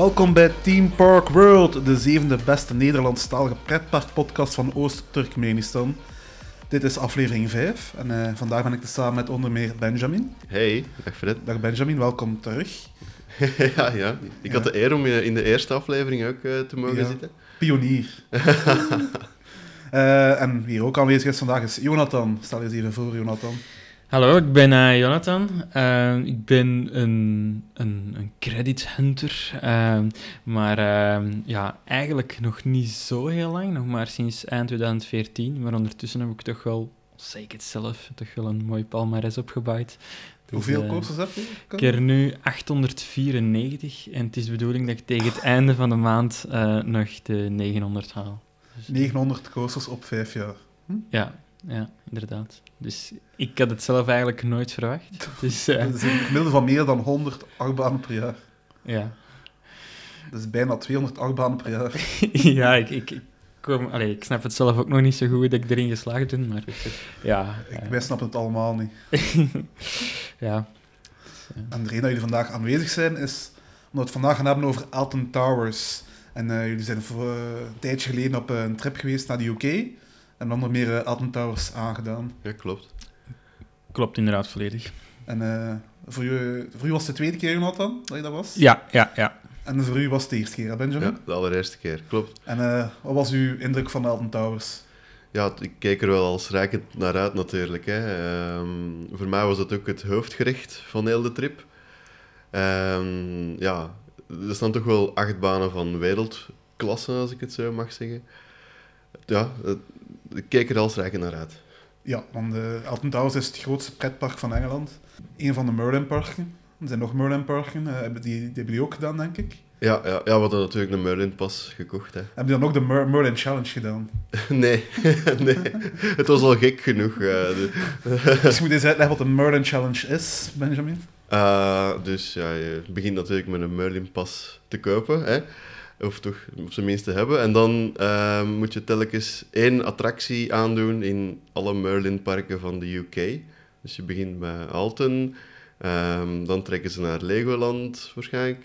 Welkom bij Team Park World, de zevende beste Nederlandstalige pretparkpodcast van Oost-Turkmenistan. Dit is aflevering 5 en eh, vandaag ben ik er samen met onder meer Benjamin. Hey, dag Fred. Dag Benjamin, welkom terug. ja, ja, ik had de eer om in de eerste aflevering ook uh, te mogen Ja. zitten. Pionier. Eh, en wie ook aanwezig is vandaag is Jonathan. Stel je eens even voor, Jonathan. Hallo, ik ben eh, Jonathan. Eh, ik ben een, een, een credit hunter, eh, maar ja, eigenlijk nog niet zo heel lang, nog maar sinds eind 2014. Maar ondertussen heb ik toch wel, ik het zelf, toch wel een mooi palmares opgebouwd. Dus, Hoeveel coasters heb je? Ik heb nu 894 en het is de bedoeling dat ik tegen het einde van de maand nog de 900 haal. Dus, 900 coasters op 5 jaar. ja, ja, inderdaad. Dus ik had het zelf eigenlijk nooit verwacht. Dus eh, Dat is een gemiddelde van meer dan 100 achtbanen per jaar. ja. Dat is bijna 200 achtbanen per jaar. ja, ik, ik, ik, kom, allee, ik snap het zelf ook nog niet zo goed dat ik erin geslaagd ben, maar ja. Ik, wij snappen het allemaal niet. ja. En de reden dat jullie vandaag aanwezig zijn is omdat we het vandaag gaan hebben over Alton Towers. En eh, jullie zijn voor, een tijdje geleden op een trip geweest naar de UK. En onder meer Alton Towers aangedaan. Ja, klopt. Klopt inderdaad volledig. En eh, voor, u, voor u was het de tweede keer, Jonathan, dat je dat was? Ja, ja, ja. En voor u was het de eerste keer, hè, Benjamin? Ja, de allereerste keer, klopt. En eh, wat was uw indruk van Alton Towers? Ja, ik keek er wel als rijkend naar uit natuurlijk. Hè. Ehm, voor mij was het ook het hoofdgerecht van heel de trip. Ehm, ja, er staan toch wel acht banen van wereldklasse, als ik het zo mag zeggen. Ja, het- ik keek er als rijkend naar uit. Ja, want eh Alton Towers is het grootste pretpark van Engeland. Een van de Merlin-parken. Er zijn nog Merlin-parken. eh, hebben die, die hebben jullie ook gedaan, denk ik. Ja, ja, ja we hadden natuurlijk een Merlin pas gekocht. Hè. Hebben die dan ook de Mer- Merlin Challenge gedaan? Nee, nee, het was al gek genoeg. eh, de- Dus je moet eens uitleggen wat een Merlin Challenge is, Benjamin. Uh, dus ja, je begint natuurlijk met een Merlin-pas te kopen, hè? Of toch op zijn minst te hebben. En dan eh, moet je telkens één attractie aandoen in alle Merlin-parken van de UK. Dus je begint bij Alton, ehm, dan trekken ze naar Legoland waarschijnlijk.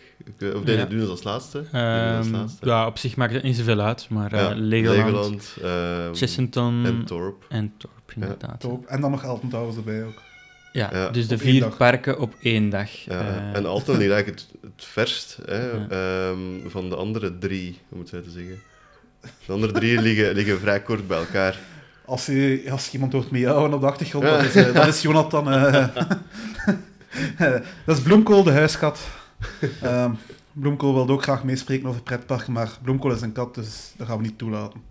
Of nee, Ja. dat doen ze als laatste. Ehm, laatste. ja, op zich maakt het niet zoveel uit, maar eh, Ja, Legoland, ehm, Chessington en Torp. en Torp, inderdaad. Ja. En dan nog Alton Towers erbij ook. Ja, dus de vier parken op één dag. Ja, eh, en Alton ligt eigenlijk het, het verst hè, Ja. ehm, van de andere drie, hoe moet ik het zeggen. De andere drie liggen, liggen vrij kort bij elkaar. Als je, als iemand hoort miauwen op de achtergrond, dat is, eh, dat is Jonathan. eh. dat is Bloemkool, de huiskat. Ehm Bloemkool wilde ook graag meespreken over pretparken, maar Bloemkool is een kat, dus dat gaan we niet toelaten.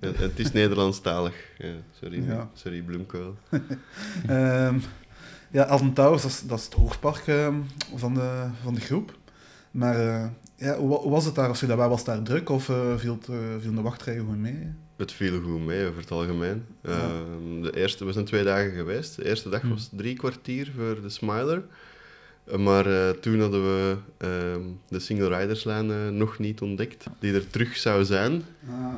Het is Nederlandstalig. Ja, sorry, Ja. sorry Bloemkool. Ehm, ja, Alton Towers, dat is, dat is het hoofdpark ehm, van, de, van de groep. Maar eh, ja, hoe, wa- hoe was het daar? Als je daarbij was daar druk of eh, viel, het, eh, viel de wachtrij gewoon mee? Het viel goed mee over het algemeen. Ehm, de eerste, we zijn twee dagen geweest. De eerste dag Hm. was drie kwartier voor de Smiler. Maar toen hadden we de single riderslijn eh, nog niet ontdekt, die er terug zou zijn. Ah.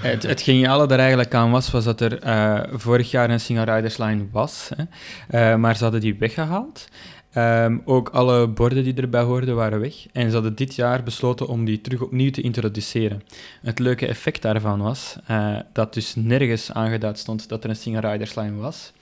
Het, het geniale er eigenlijk aan was, was dat er eh, vorig jaar een Single Riders Line was, hè, Eh, maar ze hadden die weggehaald. Ehm, ook alle borden die erbij hoorden waren weg. En ze hadden dit jaar besloten om die terug opnieuw te introduceren. Het leuke effect daarvan was eh, dat dus nergens aangeduid stond dat er een Single Riders Line was.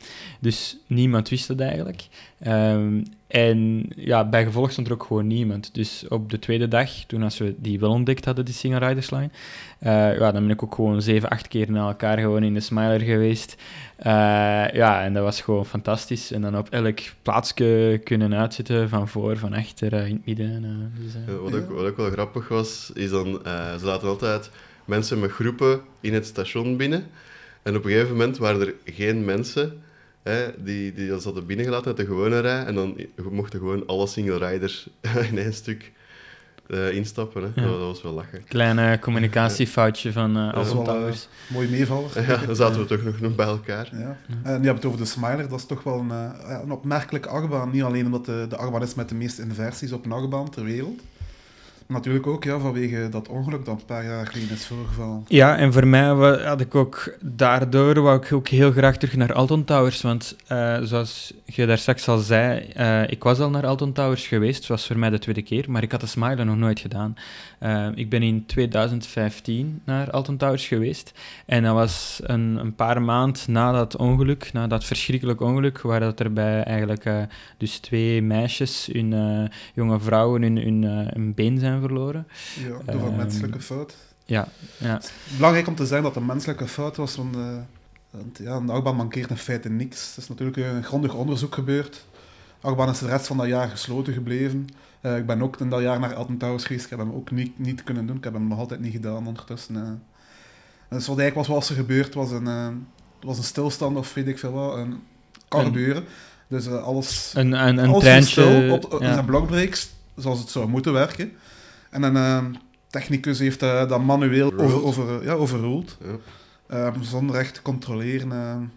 Dus niemand wist het eigenlijk. Ehm, en ja, bij gevolg stond er ook gewoon niemand. Dus op de tweede dag, toen als we die wel ontdekt hadden, die Single Riders Line, eh, ja, dan ben ik ook gewoon zeven, acht keer na elkaar gewoon in de Smiler geweest. Eh, ja, en dat was gewoon fantastisch. En dan op elk plaatsje kunnen uitzitten, van voor, van achter, eh, in het midden. dus, wat, ook, wat ook wel grappig was, is dan, ze laten altijd mensen met groepen in het station binnen. En op een gegeven moment waren er geen mensen hè, die, die ons hadden binnengelaten uit de gewone rij. En dan mochten gewoon alle single riders in één stuk eh, instappen. Hè. Ja. Dat, dat was wel lachen. Kleine communicatiefoutje van Dat is Alton wel, Towers. Mooi meevaller. Ja, dan zaten we toch nog, nog bij elkaar. Ja. En je hebt het over de Smiler, dat is toch wel een, eh, ja, een opmerkelijke achtbaan. Niet alleen omdat de, de achtbaan is met de meeste inversies op een achtbaan ter wereld, Natuurlijk ook ja, vanwege dat ongeluk dat een paar jaar geleden is voorgevallen. Ja, en voor mij had ik ook daardoor wou ik ook heel graag terug naar Alton Towers. Want eh, zoals je daar straks al zei, eh, ik was al naar Alton Towers geweest. Was voor mij de tweede keer, maar ik had de Smile nog nooit gedaan. Eh, ik ben in 2015 naar Alton Towers geweest. En dat was een, een paar maand na dat ongeluk, na dat verschrikkelijk ongeluk, waar dat er bij eigenlijk eh, dus twee meisjes, hun, eh, jonge vrouwen, hun, hun, eh, hun been zijn verloren. Ja, door een Ehm, menselijke fout. Ja, ja. Het is belangrijk om te zeggen dat het een menselijke fout was, want, want ja, een achtbaan mankeert in feite niks. Er is natuurlijk een grondig onderzoek gebeurd. De achtbaan is de rest van dat jaar gesloten gebleven. Eh, ik ben ook in dat jaar naar Alton Towers geweest. Ik heb hem ook niet, niet kunnen doen. Ik heb hem nog altijd niet gedaan ondertussen. eh. Dus wat eigenlijk was, wat er gebeurd was, een, eh, was een stilstand of weet ik veel wat. Een, kan Een- gebeuren. Dus alles, Een, een, een alles treintje... stil op, op ja. zijn blockbreaks, zoals het zou moeten werken. En een technicus heeft dat manueel over, over, ja, overruled. Zonder echt te controleren.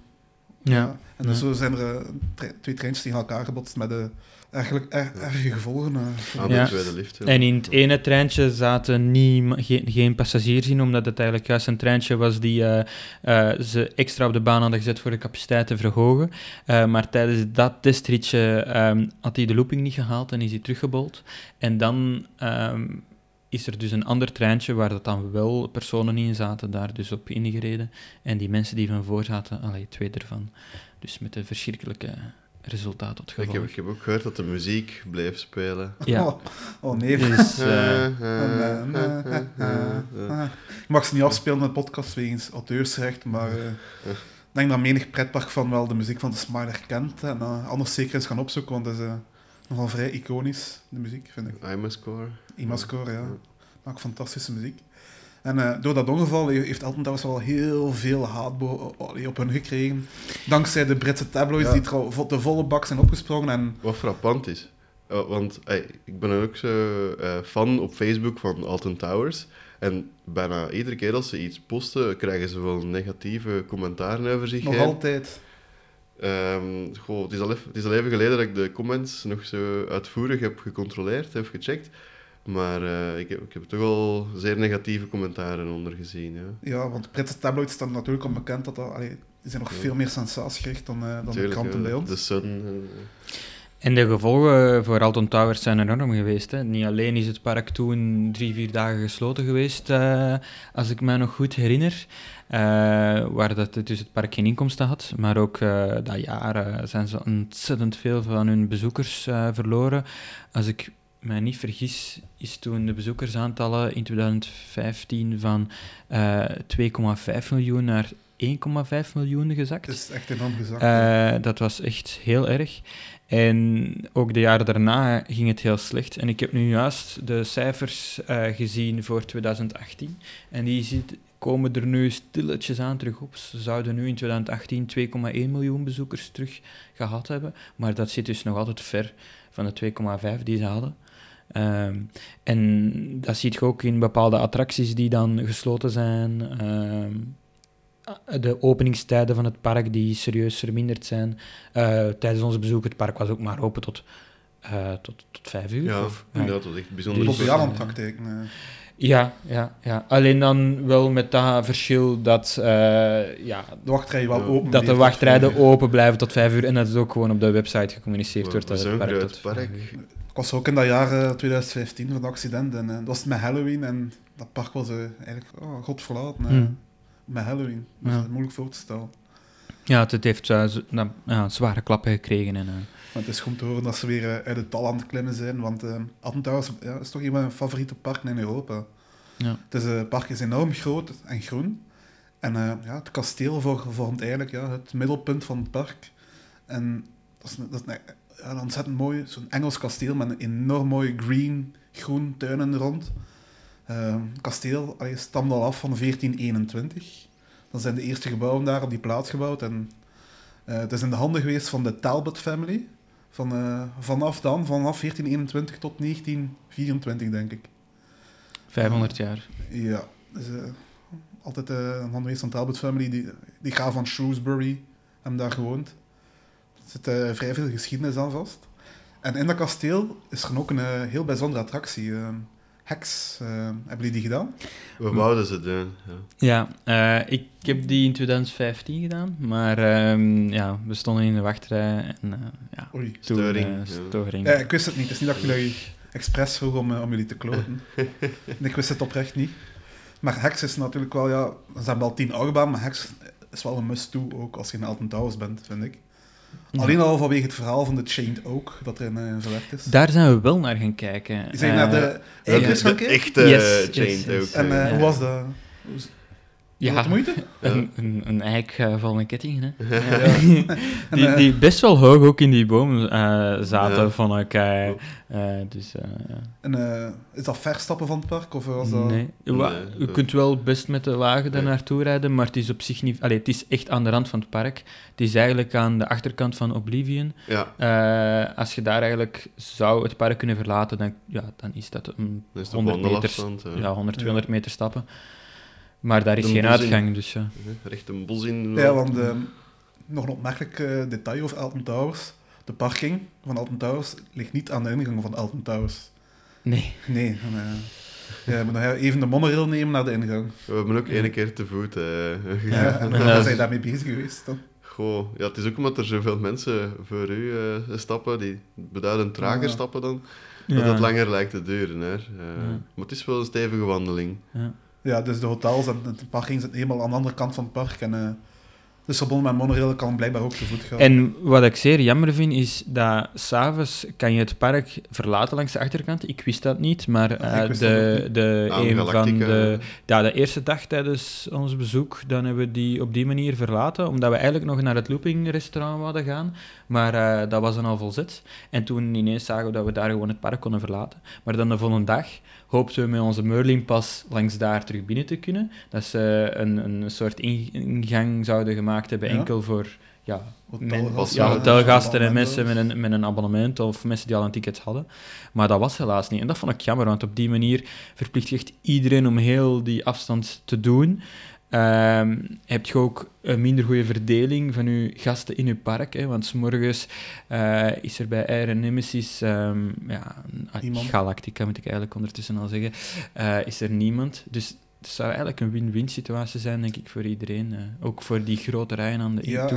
Ja. En dus Ja. zo zijn er eh, tre- twee treintjes tegen elkaar gebotst met eh, eigenlijk er, erge gevolgen. eh. Aan Ja. de tweede lift. ja. En in het ene treintje zaten niet, geen, geen passagiers in, omdat het eigenlijk juist een treintje was die eh, eh, ze extra op de baan hadden gezet voor de capaciteit te verhogen. Eh, maar tijdens dat testritje ehm, had hij de looping niet gehaald en is hij teruggebold. En dan ehm, is er dus een ander treintje waar dat dan wel personen in zaten, daar dus op ingereden. En die mensen die van voor zaten, allee, twee ervan. Dus met een verschrikkelijke resultaat tot Ik gevolg. heb, ik heb ook gehoord dat de muziek bleef spelen. Ja. Oh, oh nee. Dus, eh, Ik mag ze niet afspelen in de podcast wegens auteursrecht, maar eh, ik denk dat menig pretpark van wel de muziek van de Smiler kent. En eh, anders zeker eens gaan opzoeken, want dat is eh, nogal vrij iconisch, de muziek, vind ik. I'm a score. Imascore, ja. Maakt fantastische muziek. En eh, door dat ongeval he- heeft Elton Towers wel heel veel haat op hun gekregen. Dankzij de Britse tabloids Ja. die vo- de volle bak zijn opgesprongen. En Wat frappant is. eh, want ik ben ook zo eh, fan op Facebook van Alton Towers. En bijna iedere keer als ze iets posten, krijgen ze wel negatieve commentaren over zich nog heen. altijd. Ehm, goh, het, is al even, het is al even geleden dat ik de comments nog zo uitvoerig heb gecontroleerd, heb gecheckt. Maar eh, ik, heb, ik heb toch al zeer negatieve commentaren onder gezien. Ja. Ja, want de Britse tabloids staan natuurlijk onbekend dat dat... Allee, die zijn nog Ja. veel meer sensatiegericht dan, eh, dan de kranten ja, bij ons. De Sun. en, eh, En de gevolgen voor Alton Towers zijn enorm geweest. Hè. Niet alleen is het park toen drie, vier dagen gesloten geweest, eh, als ik me nog goed herinner, waar dat het, dus het park geen inkomsten had. Maar ook eh, dat jaar eh, zijn ze ontzettend veel van hun bezoekers eh, verloren. Als ik mij niet vergis, is toen de bezoekersaantallen in 2015 van eh 2,5 miljoen naar 1,5 miljoen gezakt. Het is echt enorm gezakt. Eh, dat was echt heel erg. En ook de jaren daarna ging het heel slecht. En ik heb nu juist de cijfers eh, gezien voor 2018. En die ziet, komen er nu stilletjes aan terug op. Ze zouden nu in 2018 2,1 miljoen bezoekers terug gehad hebben. Maar dat zit dus nog altijd ver van de 2,5 die ze hadden. Ehm, en dat ziet je ook in bepaalde attracties die dan gesloten zijn. Ehm, de openingstijden van het park die serieus verminderd zijn. Eh, tijdens onze bezoek, het park was ook maar open tot, eh, tot, tot vijf uur. ja, of- inderdaad, dat was echt bijzonder. Dus- praktijk. eh. Ja, ja, ja. Alleen dan wel met dat verschil dat, eh, ja, de wel open. dat de wachtrijden open blijven tot vijf uur en dat het ook gewoon op de website gecommuniceerd We- wordt. we dat het park tot park. Ik was ook in dat jaar eh, 2015 van het accident. En eh, dat was met Halloween. En dat park was eh, eigenlijk oh, god verlaten. eh, Hmm. Met Halloween. Dat Ja. is moeilijk voor te stellen. Ja, het, heeft z- nou, ja, zware klappen gekregen. En, eh, Maar het is goed te horen dat ze weer eh, uit het dal aan het klimmen zijn. Want uh, ja, is toch een van mijn favoriete parken in Europa. ja. Het, is, eh, het park is enorm groot en groen. En ja, het kasteel vor- vormt eigenlijk ja, het middelpunt van het park. En dat is, een- dat is een, ontzettend mooi, zo'n Engels kasteel met een enorm mooi green, groen tuin er rond. Eh, het kasteel allee, stamde al af van 1421. Dan zijn de eerste gebouwen daar op die plaats gebouwd. En het is in de handen geweest van de Talbot family. Van, eh, vanaf dan, vanaf 1421 tot 1924, denk ik. 500 jaar. Ja, dus, eh, altijd geweest van de Talbot family. Die, die graaf van Shrewsbury hebben daar gewoond. Er zit eh, vrij veel geschiedenis aan vast. En in dat kasteel is er ook een heel bijzondere attractie. Hex. Eh, hebben jullie die gedaan? We wouden ze doen. Ja, Ja. eh, ik heb die in 2015 gedaan, maar ehm, ja, we stonden in de wachtrij en eh, ja, Oei. toen, Storing, eh, ja. storing. Ja, ik wist het niet. Het is niet dat ik jullie expres vroeg om, om jullie te kloten. En ik wist het oprecht niet. Maar Hex is natuurlijk wel, ja... Ze hebben al tien achtbaan, maar Hex is wel een must-do ook als je in Alton Towers bent, vind ik. Ja. Alleen al vanwege het verhaal van de Chained Oak dat erin eh, verwerkt is. Daar zijn we wel naar gaan kijken. Hij naar Eh, de gaan kijken? echte Yes, chained yes, yes. ook. En eh. hoe was dat? Ja, Wat moeite? een, een, een eik eh, van een ketting, hè. Ja. Die, eh, die best wel hoog ook in die boom eh, zaten, ik. eh, eh, dus, eh, ja. en, eh, is dat verstappen van het park? Of was dat... Nee. Nee, je kunt wel best met de wagen daar Nee. naartoe rijden, maar het is op zich niet... Allee, het is echt aan de rand van het park. Het is eigenlijk aan de achterkant van Oblivion. Ja, Eh, als je daar eigenlijk zou het park kunnen verlaten, dan, ja, dan is dat een is de 100 meter, ja, 100, 200 meter stappen. Maar daar is geen in. uitgang, dus ja. Recht een bos in. Ja, want eh, nog een opmerkelijk eh, detail over Alton Towers. De parking van Alton Towers ligt niet aan de ingang van Alton Towers. Nee. Nee. En, eh, ja, moeten nog even de monorail nemen naar de ingang. We hebben ook één keer te voet eh, Ja, en is- zijn je daarmee bezig geweest dan? Goh, ja, het is ook omdat er zoveel mensen voor u eh, stappen, die beduidend trager Ja. stappen dan, Ja. dat het langer lijkt te duren. Hè. Eh, Ja. Maar het is wel een stevige wandeling. Ja. Ja, dus de hotels en de parking zitten helemaal aan de andere kant van het park. En eh dus verbonden met monorail kan blijkbaar ook te voet gaan. En wat ik zeer jammer vind, is dat s'avonds kan je het park verlaten langs de achterkant. Ik wist dat niet, maar Ja, eh, de, niet. de, een van de, ja, de eerste dag tijdens ons bezoek, dan hebben we die op die manier verlaten, omdat we eigenlijk nog naar het looping restaurant wilden gaan, maar eh, dat was dan al volzet. En toen ineens zagen we dat we daar gewoon het park konden verlaten. Maar dan de volgende dag hoopten we met onze Merlin-pas langs daar terug binnen te kunnen. Dat ze een, een soort in- ingang zouden gemaakt hebben, Ja. enkel voor ja, Hotelgasten, ja, Ja, hotelgasten en abonnementen. mensen met een, met een abonnement of mensen die al een ticket hadden. Maar dat was helaas niet. En dat vond ik jammer, want op die manier verplicht je echt iedereen om heel die afstand te doen. Ehm, heb je ook een minder goede verdeling van je gasten in je park. Hè, want morgens eh, is er bij Air Nemesis, ehm, ja, ah. Galactica moet ik eigenlijk ondertussen al zeggen, eh, is er niemand. Dus het zou eigenlijk een win-win situatie zijn, denk ik, voor iedereen. eh. ook voor die grote rijen aan de Ja,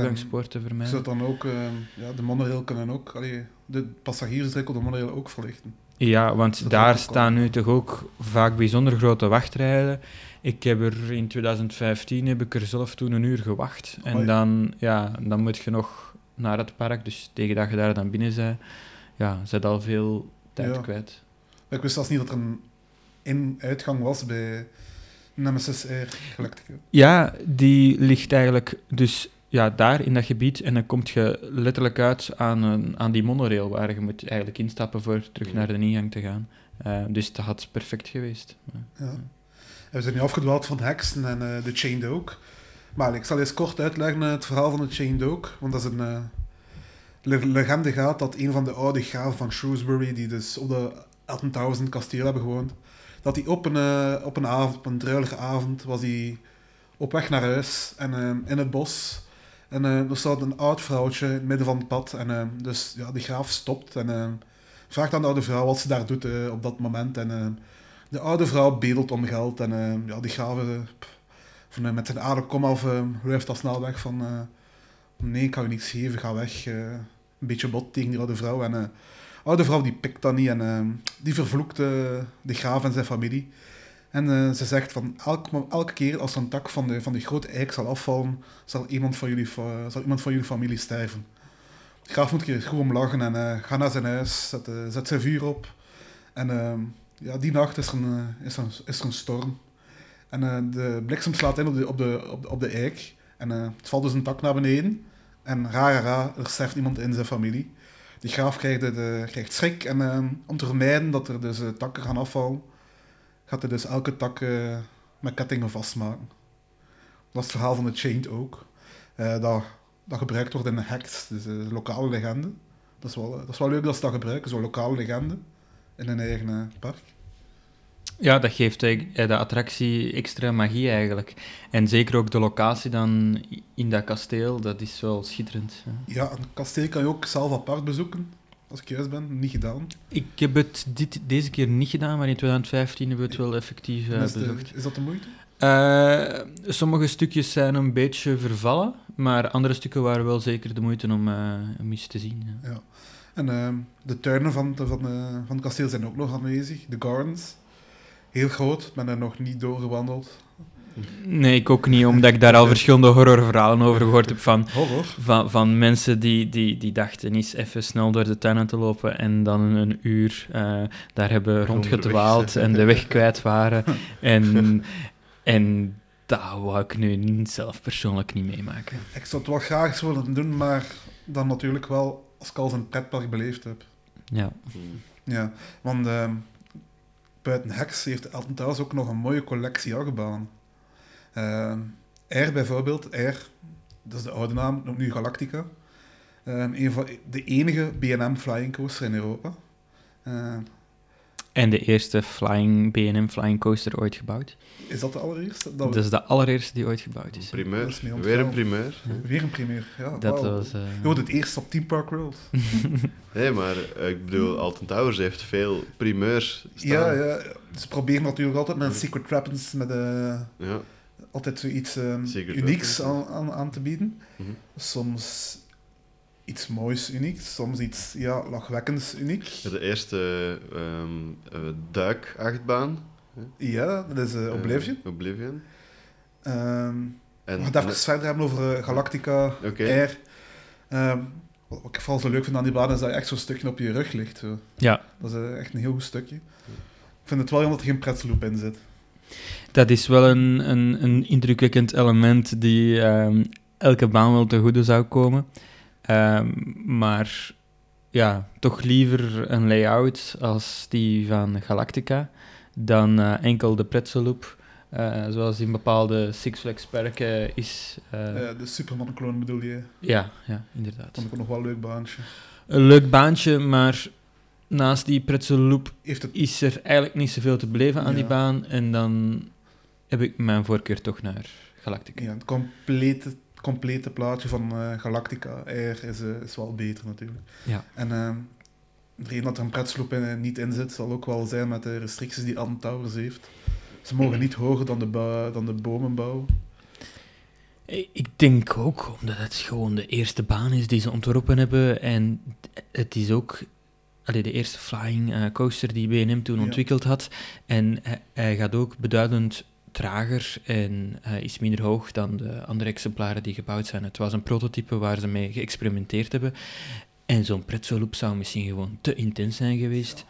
mij. zou dan ook, eh, ja, de monorail kunnen ook, allee, de passagiersdruk op de monorail ook verlichten. Ja, want Dat daar staan nu toch ook vaak bijzonder grote wachtrijden. Ik heb er in 2015 heb ik er zelf toen een uur gewacht. En dan, ja, dan moet je nog naar het park. Dus tegen dat je daar dan binnen bent, ja, zit al veel tijd Ja. kwijt. Ik wist zelfs niet dat er een in-uitgang was bij Nemesis Air Galactica. Ja, die ligt eigenlijk dus ja, daar in dat gebied. En dan kom je letterlijk uit aan, een, aan die monorail waar je moet eigenlijk instappen voor terug naar de ingang te gaan. Eh, dus dat had perfect geweest. Ja. Ja. We zijn nu afgedwaald van Hexen en eh, de Chained Oak. Maar ik zal eens kort uitleggen eh, het verhaal van de Chained Oak. Want dat is een eh, le- legende gaat dat een van de oude graven van Shrewsbury, die dus op de 18.000 kasteel hebben gewoond, dat hij op een, op een avond, op een druilige avond, was hij op weg naar huis en in het bos. En er staat een oud vrouwtje in het midden van het pad. En dus ja, die graaf stopt en vraagt aan de oude vrouw wat ze daar doet op dat moment. En de oude vrouw bedelt om geld en eh, ja, die graaf eh, eh, met zijn adem kom af, uh, ruift al snel weg van eh, nee, ik kan je niks geven, ga weg. eh, een beetje bot tegen die oude vrouw. En eh, de oude vrouw die pikt dat niet en eh, die vervloekt eh, de graaf en zijn familie. En eh, ze zegt van elke keer als een tak van de, van de grote eik zal afvallen, zal iemand van jullie, zal iemand van jullie familie sterven. De graaf moet keer goed om lachen en eh gaat naar zijn huis, zet, eh, zet zijn vuur op. En ja, die nacht is er een, eh, is er een, is er een storm. En eh, de bliksem slaat in op de, op de, op de, de eik. En eh, het valt dus een tak naar beneden. En ra, ra, er sterft iemand in zijn familie. Die graaf krijgt, eh, krijgt schrik. En om te vermijden dat er dus takken gaan afvallen, gaat hij dus elke tak met kettingen vastmaken. Dat is het verhaal van de Chained ook. Dat, dat gebruikt wordt in hacks, dus een lokale legende. Dat is, wel, dat is wel leuk dat ze dat gebruiken, zo'n lokale legende in een eigen eh, park. Ja, dat geeft eh, de attractie extra magie eigenlijk. En zeker ook de locatie dan in dat kasteel, dat is wel schitterend. Ja. Ja, een kasteel kan je ook zelf apart bezoeken. als ik juist ben, niet gedaan. Ik heb het dit, deze keer niet gedaan, maar in 2015 hebben we het wel effectief eh, is, de- bezocht. is dat de moeite? Eh, sommige stukjes zijn een beetje vervallen, maar andere stukken waren wel zeker de moeite om, eh, eens te zien. ja. Ja. En ehm, de tuinen van, de- van, eh, van het kasteel zijn ook nog aanwezig. De gardens. Heel groot, ben er nog niet doorgewandeld. Nee, ik ook niet, omdat ik daar al verschillende horrorverhalen over gehoord heb van, Horror. van, van mensen die, die, die dachten eens even snel door de tuinen te lopen en dan een uur eh, daar hebben rondgedwaald en de weg kwijt waren. En, en dat wou ik nu niet- zelf persoonlijk niet meemaken. Ik zou het wel graag eens willen doen, maar dan natuurlijk wel als ik al een pretpark beleefd heb. Ja. Hmm. Ja, want ehm, buiten Hex heeft Elton Towers ook nog een mooie collectie achtbanen. Ehm Air bijvoorbeeld, Air, dat is de oude naam, noemt nu Galactica. Ehm, een van de enige B&M flying coaster in Europa. Ehm, En de eerste flying, B&M Flying Coaster ooit gebouwd. Is dat de allereerste? Dat Dat is de allereerste die ooit gebouwd is. Primeur. is Weer een primeur. Weer een primeur, ja. Dat was... eh, Gewoon het eerste op Team Park World. Nee, maar eh, ik bedoel, Alton Towers heeft veel primeurs staan. Ja, ja, ze proberen natuurlijk altijd met Secret Weapons met eh, Ja. altijd zoiets ehm, Secret unieks aan, aan, aan te bieden. Mhm. Soms iets moois unieks, soms iets ja, lachwekkends uniek. De eerste ehm eh, duik-achtbaan. Ja, dat is eh, Oblivion. Oblivion. Ehm En, we gaan het even verder hebben over eh, Galactica, Oké. Air. Ehm, wat wat ik vooral zo leuk vind aan die baan is dat je echt zo'n stukje op je rug ligt. Zo. Ja, Dat is echt een heel goed stukje. Ik vind het wel jammer dat er geen pretzelloop in zit. dat is wel een, een, een indrukwekkend element die ehm, elke baan wel te goede zou komen. Ehm, maar ja, toch liever een layout als die van Galactica dan eh, enkel de pretzelloop. eh, zoals in bepaalde Six Flags parken is. eh, de Superman-kloon bedoel je? ja, ja, inderdaad. Vond ik ook nog wel een leuk baantje. Een leuk baantje, maar naast die pretzelloop Heeft het is er eigenlijk niet zoveel te beleven aan die baan. En dan heb ik mijn voorkeur toch naar Galactica. Ja, het complete, complete plaatje van Galactica Air is, is wel beter natuurlijk. Ja. En eh, de reden dat er een pretsloop in, eh, niet in zit, zal ook wel zijn met de restricties die Alton Towers heeft. Ze mogen niet hoger dan de, dan de bomenbouw. Ik ik denk ook omdat het gewoon de eerste baan is die ze ontworpen hebben. En het is ook allee, de eerste flying eh, coaster die B&M toen Ja. ontwikkeld had. En hij, hij gaat ook beduidend trager en eh, is minder hoog dan de andere exemplaren die gebouwd zijn. Het was een prototype waar ze mee geëxperimenteerd hebben. En zo'n pretzelloop zou misschien gewoon te intens zijn geweest.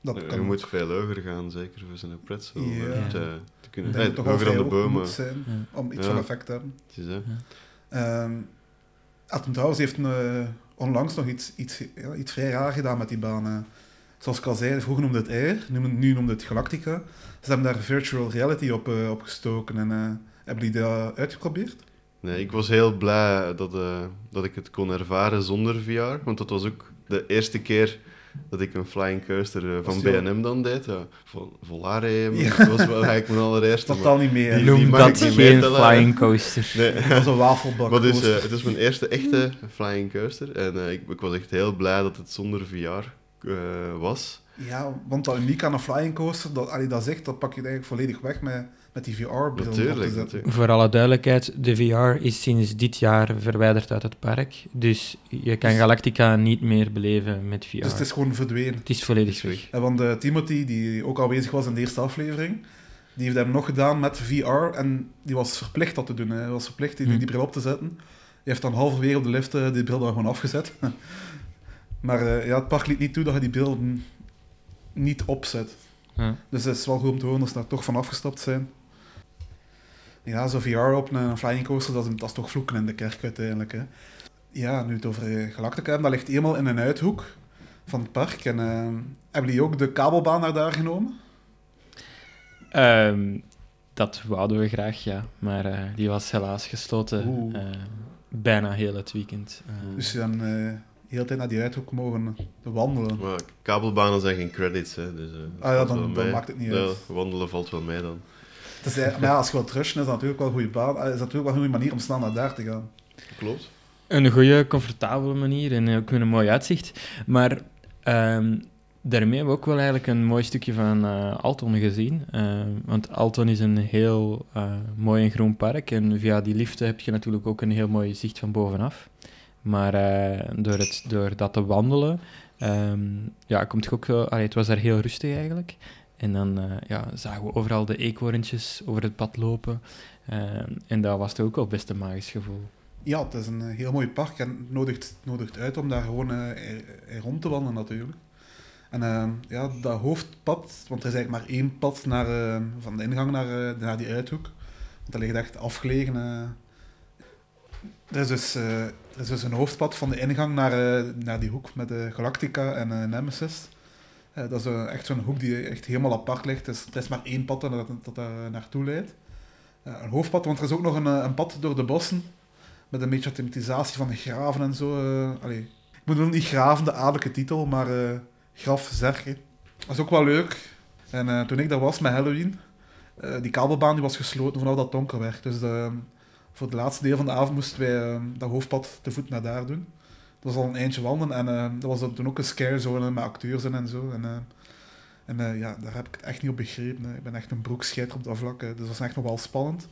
Dat Je kan moet veel hoger gaan, zeker voor zo'n pretzel. Ja. eh, te, kunnen. Nee, toch hoger dan de bomen. moet zijn Ja. om iets Ja. van effect te hebben. Het is. Ehm Towers heeft eh, onlangs nog iets, iets, ja, iets vrij raar gedaan met die baan. eh. Zoals ik al zei, vroeger noemde het Air, nu, nu noemde het Galactica. Ze hebben daar virtual reality op, eh, op gestoken en eh, hebben die dat uitgeprobeerd? Nee, ik was heel blij dat, eh, dat ik het kon ervaren zonder VR. Want dat was ook de eerste keer dat ik een flying coaster eh, van B&M dan deed. Ja, Vol Volare Ja. dat was wel eigenlijk mijn allereerste. Totaal niet meer. Die- Noem dat niet geen hè. flying coaster. Nee. Dat was een wafelbak. Maar dus, eh, het is mijn eerste echte flying coaster. En eh, ik, ik was echt heel blij dat het zonder VR eh, was. Ja, want dat uniek aan een flying coaster, dat, allee, dat zegt, dat pak je eigenlijk volledig weg met, met die VR-bril op te Natuurlijk. Voor alle duidelijkheid, de VR is sinds dit jaar verwijderd uit het park. Dus je kan Dus- Galactica niet meer beleven met VR. Dus het is gewoon verdwenen. Het is volledig Het is weg. En want eh, Timothy, die ook aanwezig was in de eerste aflevering, die heeft hem nog gedaan met VR en die was verplicht dat te doen. hè. Hij was verplicht die, die bril op te zetten. Hij heeft dan halverwege op de lift eh, die bril dan gewoon afgezet. maar eh, ja, het park liet niet toe dat je die bril niet opzet. Ja. Dus het is wel goed om te horen dat ze daar toch van afgestapt zijn. Ja, zo VR op een flying coaster, dat is, dat is toch vloeken in de kerk uiteindelijk. Hè. Ja, nu het over eh, Galactica hebben, dat ligt eenmaal in een uithoek van het park. En eh, hebben die ook de kabelbaan naar daar genomen? Ehm, dat wouden we graag, ja. Maar eh, die was helaas gesloten. Eh, bijna heel het weekend. Dus eh, de hele tijd naar die uithoek mogen wandelen. Maar kabelbanen zijn geen credits, hè. Dus, dat Ah ja, valt dan- dan maakt het niet Ja, uit. wandelen valt wel mee dan. Maar ja, als je wilt rushen, is dat natuurlijk wel een goede baan. eh, is dat natuurlijk wel een goede manier om snel naar daar te gaan. Klopt. Een goede, comfortabele manier en ook met een mooi uitzicht. Maar ehm, daarmee hebben we ook wel eigenlijk een mooi stukje van eh, Alton gezien. Eh, want Alton is een heel eh, mooi en groen park. En via die liften heb je natuurlijk ook een heel mooi zicht van bovenaf. Maar door, het, door dat te wandelen, ehm, ja, komt ook. Allee, het was daar heel rustig eigenlijk. En dan ja, zagen we overal de eekhoorntjes over het pad lopen. en dat was toch ook wel best een magisch gevoel. Ja, het is een heel mooi park en het nodigt, nodigt uit om daar gewoon rond te wandelen natuurlijk. En uh, ja, dat hoofdpad, want er is eigenlijk maar één pad naar, uh, van de ingang naar, uh, naar die uithoek. Want dat ligt echt afgelegen. Er, is dus, er is dus een hoofdpad van de ingang naar, naar die hoek met de Galactica en Nemesis. Dat is echt zo'n hoek die echt helemaal apart ligt. Dus er is maar één pad dat, dat daar naartoe leidt. een hoofdpad, want er is ook nog een, een pad door de bossen. Met een beetje thematisatie van de graven en zo. allee, ik moet wel niet graven, de adellijke titel, maar graf Zerge. Dat is ook wel leuk. En toen ik daar was met Halloween, die kabelbaan die was gesloten vanaf dat donker werd. Dus de, voor het laatste deel van de avond moesten wij dat hoofdpad te voet naar daar doen. Dat was al een eindje wandelen en uh, dat was toen ook een scarezone met acteurs in en zo. En, en ja, daar heb ik het echt niet op begrepen. Ik ben echt een broekscheiter op dat vlak. Dus dat was echt nog wel spannend.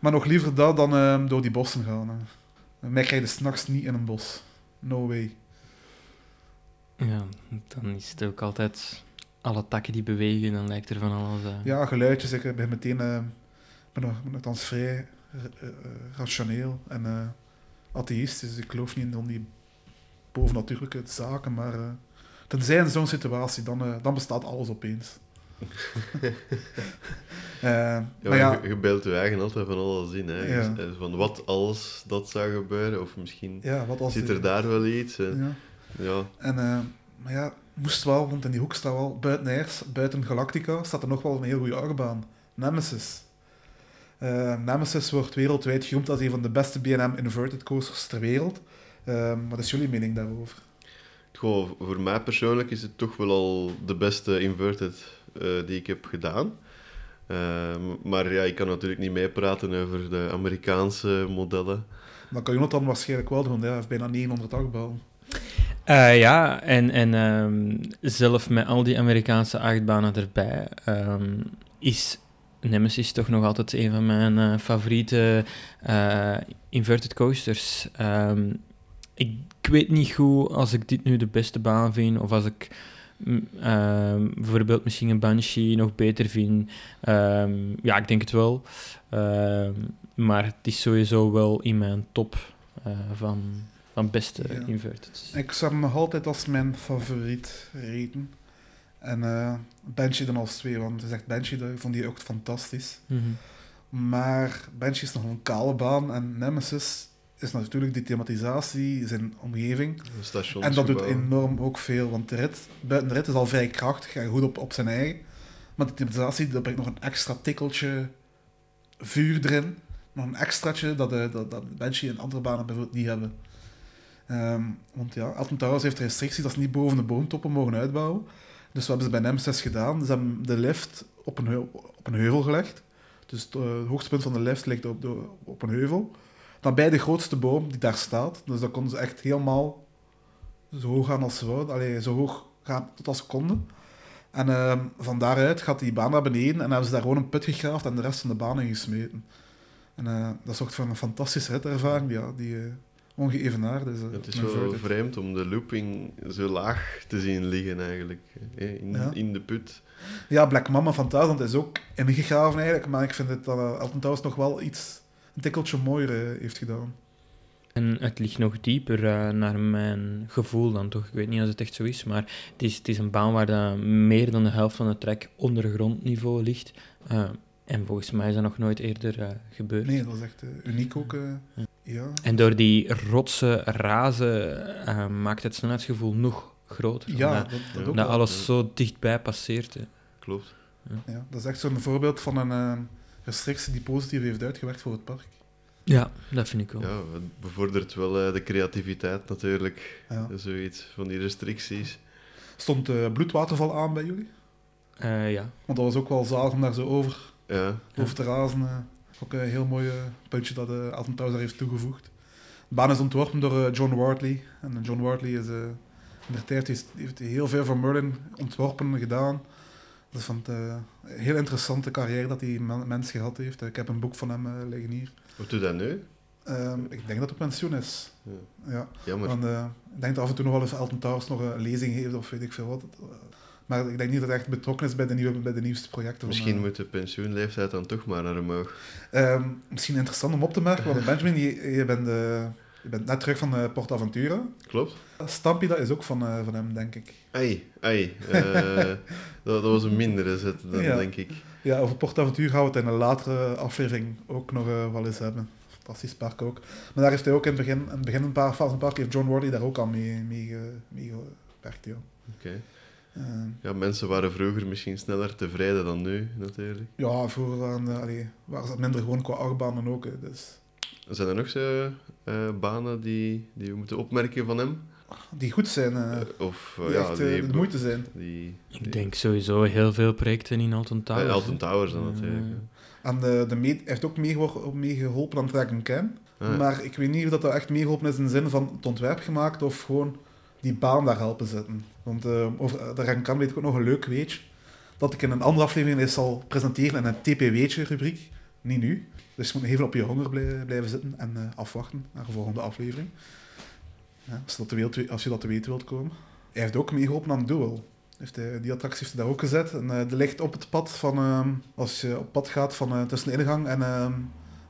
Maar nog liever dat dan door die bossen gaan. Mij krijg je s'nachts niet in een bos. No way. Ja, dan is het ook altijd alle takken die bewegen, dan lijkt er van alles... Ja, geluidjes. Ik ben meteen... Ben nogthans vrij rationeel en atheïstisch. Dus ik geloof niet in die bovennatuurlijke zaken, maar tenzij in zo'n situatie, dan, dan bestaat alles opeens. ja, maar ja, je, je beeldt je eigen altijd van alles in. Hè. Ja. Van wat als dat zou gebeuren, of misschien ja, wat als zit er daar wel iets. En, ja. En, uh, maar ja, moest wel, want in die hoek staat wel, buiten Airs, buiten Galactica, staat er nog wel een heel goede achtbaan. Nemesis. Uh, Nemesis wordt wereldwijd genoemd als een van de beste B&M inverted coasters ter wereld. Uh, wat is jullie mening daarover? Goh, voor mij persoonlijk is het toch wel al de beste inverted die ik heb gedaan. maar ja, ik kan natuurlijk niet meepraten over de Amerikaanse modellen. Maar kan Jonathan waarschijnlijk wel doen, hij heeft bijna 900 achtbanen. Uh, ja, en, en um, zelf met al die Amerikaanse achtbanen erbij, um, is Nemesis toch nog altijd een van mijn uh, favoriete uh, inverted coasters. Um, ik, ik, weet niet goed als ik dit nu de beste baan vind, of als ik bijvoorbeeld misschien een Banshee nog beter vind. ja, ik denk het wel. maar het is sowieso wel in mijn top van van beste ja. inverted. Ik zou hem nog altijd als mijn favoriet reden. En uh, Banshee dan als twee, want je zegt Banshee, dat vond die ook fantastisch. Mm -hmm. Maar Banshee is nog een kale baan en Nemesis is natuurlijk die thematisatie, zijn omgeving. En dat doet enorm ook veel, want de rit, buiten de rit is al vrij krachtig en goed op, op zijn eigen. Maar de thematisatie, dat brengt nog een extra tikkeltje vuur erin. Nog een extraatje dat, de, dat, dat Banshee en andere banen bijvoorbeeld niet hebben. Um, want ja, Alton Towers heeft restricties dat ze niet boven de boomtoppen mogen uitbouwen. Dus wat hebben ze bij NEM6 gedaan? Ze hebben de lift op een, op een heuvel gelegd. Dus het, uh, hoogste punt van de lift ligt op, de, op een heuvel. Dan bij de grootste boom die daar staat. Dus dan konden ze echt helemaal zo hoog gaan als ze wouden. Allee, zo hoog gaan tot als ze konden. En uh, van daaruit gaat die baan naar beneden en hebben ze daar gewoon een put gegraafd en de rest van de baan in gesmeten. En uh, dat zorgt voor een fantastische ritervaring ja, die, uh, ongeëvenaard is. Het is wel vreemd om de looping zo laag te zien liggen eigenlijk, in, in de put. Ja, Black Mama van Thousand is ook ingegraven eigenlijk, maar ik vind het dat uh, Elton nog wel iets, tikkeltje mooier uh, heeft gedaan. En het ligt nog dieper uh, naar mijn gevoel dan toch. Ik weet niet of het echt zo is, maar het is, het is een baan waar de, meer dan de helft van de trek onder grondniveau ligt. Uh, en volgens mij is dat nog nooit eerder uh, gebeurd. Nee, dat is echt uniek ook. Ja. Ja. En door die rotse razen uh, maakt het snelheidsgevoel nog groter. Ja, omdat, dat, dat, dat alles zo dichtbij passeert. Hè. Klopt. Ja. ja. dat is echt zo'n voorbeeld van een uh, restrictie die positief heeft uitgewerkt voor het park. Ja, dat vind ik wel. Ja, het bevordert wel uh, de creativiteit natuurlijk. Ja. Zoiets van die restricties. Stond uh, bloedwaterval aan bij jullie? ja. Want dat was ook wel zalig om daar zo over, ja. over te razen. Ook een heel mooi puntje dat de uh, daar heeft toegevoegd. baan is ontworpen door eh, John Wardley. En eh, John Wardley is, eh in de tijd heeft, heeft heel veel voor Merlin ontworpen gedaan. Dat is van het, eh, heel interessante carrière dat die men- mens gehad heeft. Ik heb een boek van hem eh, liggen hier. Wat doet dat nu? Ehm, ik denk dat het op pensioen is. Ja. Ja. Jammer. Want, eh, ik denk dat af en toe nog wel eens Elton Towers nog een lezing heeft of weet ik veel wat. Maar ik denk niet dat hij echt betrokken is bij de, nieuwe, bij de nieuwste projecten. Misschien eh, moet de pensioenleeftijd dan toch maar naar omhoog. Ehm, misschien interessant om op te merken, want Benjamin, je, je, bent, je bent net terug van uh, Portaventura. Klopt. Stampy, dat is ook van, eh, van hem, denk ik. Ai, ai. eh, dat, dat was een mindere zet dan, Ja. denk ik. Ja, over Portaventura gaan we het in een latere aflevering ook nog eh, wel eens hebben. Fantastisch park ook. Maar daar heeft hij ook in het begin, in het begin een paar zijn park, heeft John Wardley daar ook al mee, mee, mee gewerkt. Oké. Ehm, Ja, mensen waren vroeger misschien sneller tevreden dan nu, natuurlijk. ja, vroeger waren, eh, allee, waren ze minder gewoon qua achtbanen ook. hè, Dus. Zijn er nog zo eh, banen die, die we moeten opmerken van hem? Die goed zijn, eh, Eh, of eh, die ja, echt eh, die, de moeite zijn. Die, Ik denk sowieso heel veel projecten in Alton Towers. Eh. Alton Towers dan natuurlijk. En de, de mee, hij heeft ook meegeholpen aan Dragon Can. Ah, Maar ik weet niet of dat, dat echt meegeholpen is in de zin van het ontwerp gemaakt of gewoon die baan daar helpen zetten. Want eh, over de Dragon Can weet ik ook nog een leuk weetje. Dat ik in een andere aflevering eens zal presenteren in een TP-weetje rubriek. Niet nu. Dus je moet even op je honger blij- blijven zitten en eh, afwachten naar de volgende aflevering. Ja, als, je dat te weten, als je dat te weten wilt komen. Hij heeft ook meegeholpen aan Duel. Heeft hij, die attractie heeft hij daar ook gezet. En eh die ligt op het pad van... ehm, als je op pad gaat van, eh, tussen de ingang en ehm,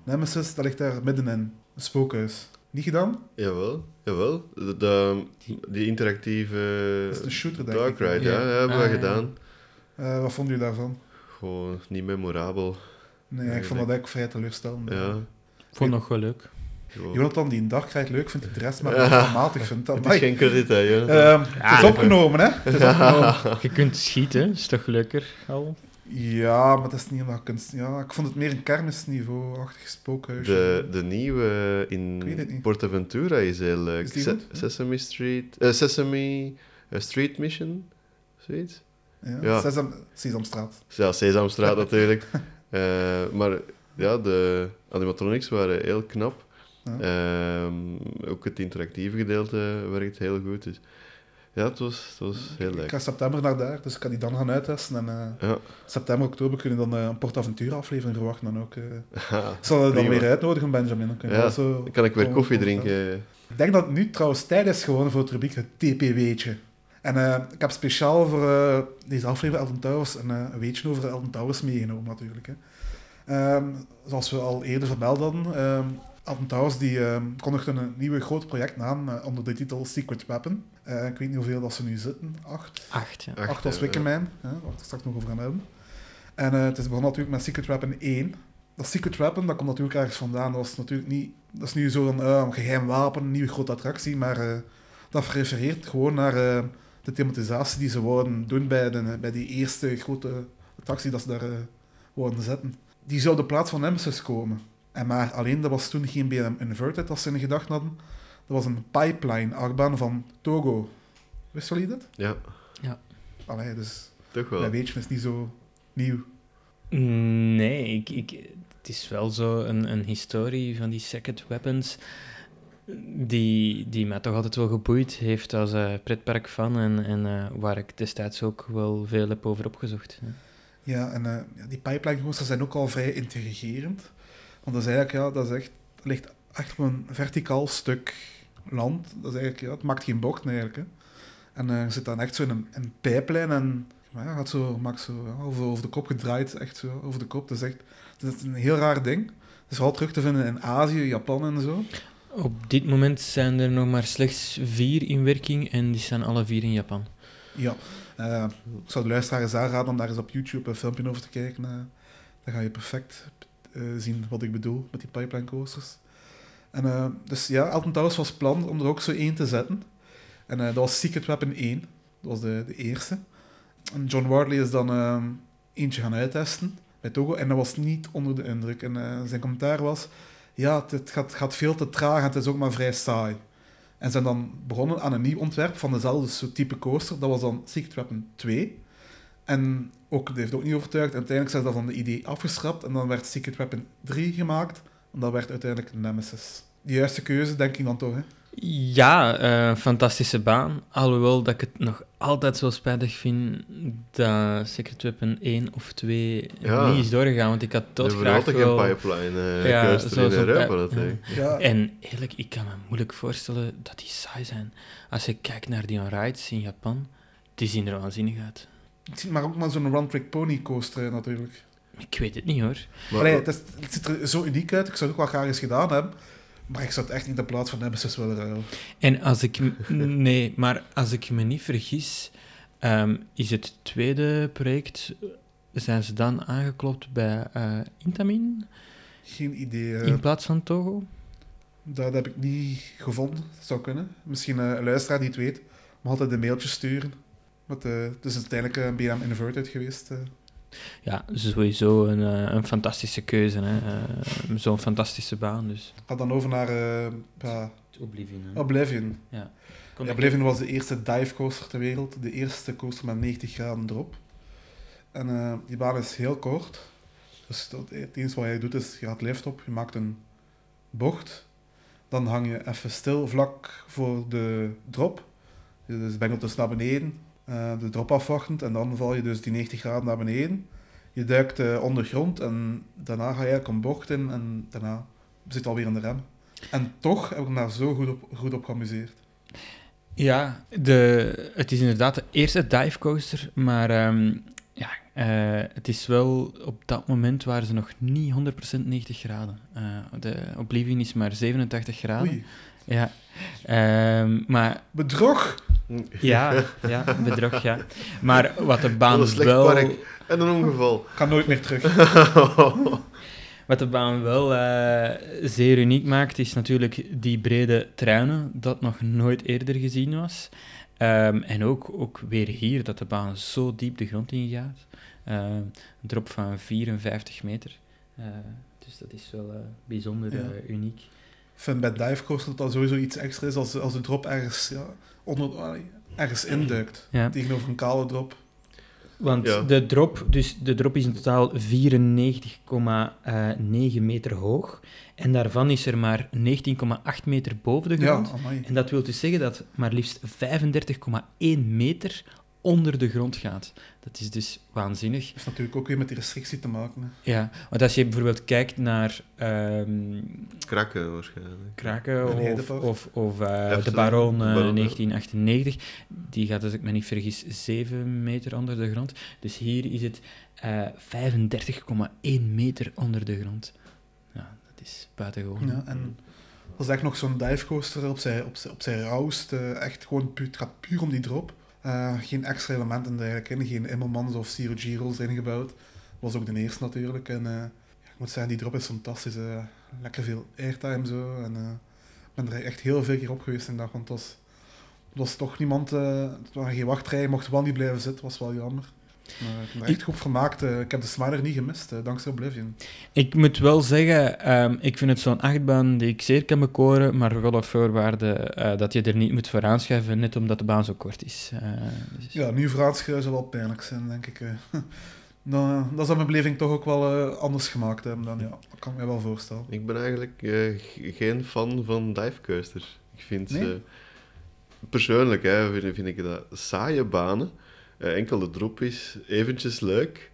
Nemesis, dat ligt daar middenin. Een spookhuis. Niet gedaan? Jawel, jawel. De, de- die interactieve Dat is een shooter, denk Dark ik. Ride, ja, Ja. dat hebben Ah, we ja. gedaan. Eh, wat vond u daarvan? Gewoon niet memorabel. Nee, ik vond dat eigenlijk vrij teleurstellend. Ja. Ik vond het nog wel leuk. Jonathan, die een Dark Ride leuk vindt, de rest maar Ja. matig vindt. Dat, Het is geen krediet, hè, Jonathan. Ehm, het is opgenomen, hè? Het is opgenomen. Je kunt schieten, is toch leuker al? Ja, maar dat is niet omdat kunst. Ja, ik vond het meer een kermisniveau-achtig spookhuisje. De, de nieuwe in. Portaventura is heel leuk. Is die Se- goed? Sesame Street... eh, Sesame eh, Street Mission? Zoiets? Ja, Ja. Sesam, Sesamstraat. Ja, Sesamstraat natuurlijk. Eh, maar ja, de animatronics waren heel knap. Ja. Ehm, ook het interactieve gedeelte werkt heel goed. Dus ja, het was, het was heel Ik leuk. ga september naar daar, dus ik kan die dan gaan uittesten. En eh, Ja. september, oktober kunnen we dan eh, een Portaventura aflevering verwachten. Dan ook, eh. Ja, Ik zal je dan weer uitnodigen, Benjamin. Dan Ja, zo kan ik weer koffie drinken. Ik denk dat het nu trouwens tijd is geworden voor het rubriek het TP-weetje. En eh, ik heb speciaal voor eh, deze aflevering Elton Towers een, eh, een weetje over Elton Towers meegenomen natuurlijk. Hè. Ehm, zoals we al eerder vermeld hadden, ehm Elton Towers die, ehm, kondigde een nieuw groot project aan onder de titel Secret Weapon. Eh, ik weet niet hoeveel dat ze nu zitten, acht. Acht, ja. Acht, Acht als Wickerman, hè, waar we het straks nog over gaan hebben. En eh, het is begonnen natuurlijk met Secret Weapon 1. Dat Secret Weapon, dat komt natuurlijk ergens vandaan. Dat is natuurlijk niet... Dat is nu zo'n eh, een geheim wapen, een nieuwe grote attractie, maar eh, dat refereert gewoon naar eh, de thematisatie die ze wouden doen bij, de, bij die eerste grote attractie dat ze daar uh, wouden zetten. Die zou de plaats van Nemesis komen. En maar alleen, dat was toen geen BM Inverted als ze in gedachten hadden. Dat was een pipeline-achtbaan van Togo. Wist jullie dat? Ja, Allee, dus toch wel. dat weetje is niet zo nieuw. Nee, ik, ik, het is wel zo een, een historie van die second weapons die, die mij toch altijd wel geboeid heeft als eh pretpark fan en, en eh, waar ik destijds ook wel veel heb over opgezocht. Ja, en eh, die pipeline coasters zijn ook al vrij intrigerend. Want dat is eigenlijk, ja, dat is echt, ligt echt op een verticaal stuk land. Dat is eigenlijk, ja, het maakt geen bocht eigenlijk. En je zit dan echt zo in een, een pijplijn en ja, gaat zo, maakt zo over, over de kop gedraaid, echt zo over de kop. Dat is echt dat is een heel raar ding. Het is vooral terug te vinden in Azië, Japan en zo. Op dit moment zijn er nog maar slechts vier in werking en die staan alle vier in Japan. Ja, eh, ik zou de luisteraars aanraden om daar eens op YouTube een filmpje over te kijken. eh. dan ga je perfect eh, zien wat ik bedoel met die pipeline coasters. En, dus ja, Elton Towers was plan om er ook zo één te zetten. En dat was Secret Weapon 1. Dat was de, de eerste. En John Wardley is dan eh, eentje gaan uittesten bij Togo. En dat was niet onder de indruk. En zijn commentaar was... Ja, het, gaat, gaat veel te traag en het is ook maar vrij saai. En zijn dan begonnen aan een nieuw ontwerp van dezelfde type coaster. Dat was dan Secret Weapon 2. En ook, dat heeft ook niet overtuigd. Uiteindelijk zijn ze dat van de idee afgeschrapt. En dan werd Secret Weapon 3 gemaakt. En dat werd uiteindelijk Nemesis. de juiste keuze, denk ik dan toch. Hè? Ja, eh, fantastische baan. Alhoewel dat ik het nog altijd zo spijtig vind dat Secret Weapon 1 of 2 Ja. niet is doorgegaan. Want ik had tot graag altijd wel... geen pipeline uh, Ja, zo- in zo- Europa. ja, dat ja. denk ik. Ja, En eerlijk, ik kan me moeilijk voorstellen dat die saai zijn. Als je kijkt naar die rides in Japan, die zien er waanzinnig uit. het ziet maar ook maar zo'n one-trick pony coaster natuurlijk. Ik weet het niet hoor. Maar, Allee, het, is, het ziet er zo uniek uit. Ik zou het ook wel graag eens gedaan hebben. Maar ik het echt niet in plaats van Nemesis willen ruilen. En als ik... Nee, maar als ik me niet vergis, ehm, is het tweede project... Zijn ze dan aangeklopt bij eh, Intamin Geen idee. eh, in plaats van Togo? dat heb ik niet gevonden. Dat zou kunnen. Misschien eh, een luisteraar die het weet. Maar altijd een mailtje sturen. Want, het is uiteindelijk een BM Inverted geweest. Ja, sowieso een, eh, een fantastische keuze. hè. Eh, Zo'n fantastische baan, dus... Ik ga dan over naar eh, ja, Oblivion. Oblivion. Ja. Ja, Oblivion was de eerste dive coaster ter wereld. De eerste coaster met 90 graden drop. En eh, die baan is heel kort. Dus dat, het enige wat je doet is, je gaat lift op, je maakt een bocht. Dan hang je even stil vlak voor de drop. Dus je bengelt dus naar beneden, eh, de drop afwachtend. En dan val je dus die 90 graden naar beneden. Je duikt eh, ondergrond en daarna ga je eigenlijk een bocht in. En daarna zit je alweer in de rem. En toch heb ik me daar zo goed op, goed op geamuseerd. Ja, de, het is inderdaad de eerste divecoaster, maar ehm, ja, eh, het is wel op dat moment waren ze nog niet 100% 90 graden. De Oblivion is maar 87 graden. Oei, Ja, Ehm, maar bedrog! ja, ja, bedrog, ja. Maar wat de Wat baan een slecht wel... park. En een ongeval. Kan nooit meer terug. Wat de baan wel eh, zeer uniek maakt, is natuurlijk die brede truinen, dat nog nooit eerder gezien was. Ehm, en ook, ook weer hier, dat de baan zo diep de grond ingaat. Ehm, een drop van 54 meter. Eh, dus dat is wel eh, bijzonder Ja. uniek. Ik vind bij divecoaster dat dat sowieso iets extra is als, als de drop ergens, ja, onder, ergens induikt. Ja. Tegenover een kale drop. Want Ja. de, drop, dus de drop is in totaal 94,9 meter hoog. En daarvan is er maar 19,8 meter boven de Ja, grond. amai. En dat wil dus zeggen dat maar liefst 35,1 meter onder de grond gaat. Dat is dus waanzinnig. Dat heeft natuurlijk ook weer met die restrictie te maken. Hè. Ja, want als je bijvoorbeeld kijkt naar ehm, Kraken waarschijnlijk. Kraken of, of, of eh, de Baron de eh, Baron, ja. 1998, die gaat, als ik me niet vergis, 7 meter onder de grond. Dus hier is het eh 35,1 meter onder de grond. Ja, dat is buitengewoon. Ja, en dat is echt nog zo'n divecoaster op zijn, op zijn, op zijn rauwst. eh, echt gewoon puur, het gaat puur om die drop. Eh, geen extra elementen er eigenlijk in. Geen Immelmans of Zero G-rolls erin gebouwd. was ook de eerste natuurlijk. En eh, ik moet zeggen, die drop is fantastisch. eh. lekker veel airtime zo. En ik ben er echt heel veel keer op geweest in dag. Want het was, toch niemand... het waren geen wachtrij. Je mocht wel niet blijven zitten. was wel jammer. Maar ik heb me er echt goed vermaakt. eh. ik heb de Smiler niet gemist, eh, dankzij Oblivion. Ik moet wel zeggen, ehm, ik vind het zo'n achtbaan die ik zeer kan bekoren, maar wel op voorwaarde eh, dat je er niet moet voor aanschuiven, net omdat de baan zo kort is. Eh, dus- Ja, nu vooruitschrijven zou wel pijnlijk zijn, denk ik. eh. Dan, dan zou mijn beleving toch ook wel anders gemaakt hebben. Dan, ja, dat kan ik me wel voorstellen. Ik ben eigenlijk geen fan van divecoasters. Ik vind Nee? ze... Persoonlijk hè, vind, vind ik dat saaie banen. Eh, enkel de drop is eventjes leuk.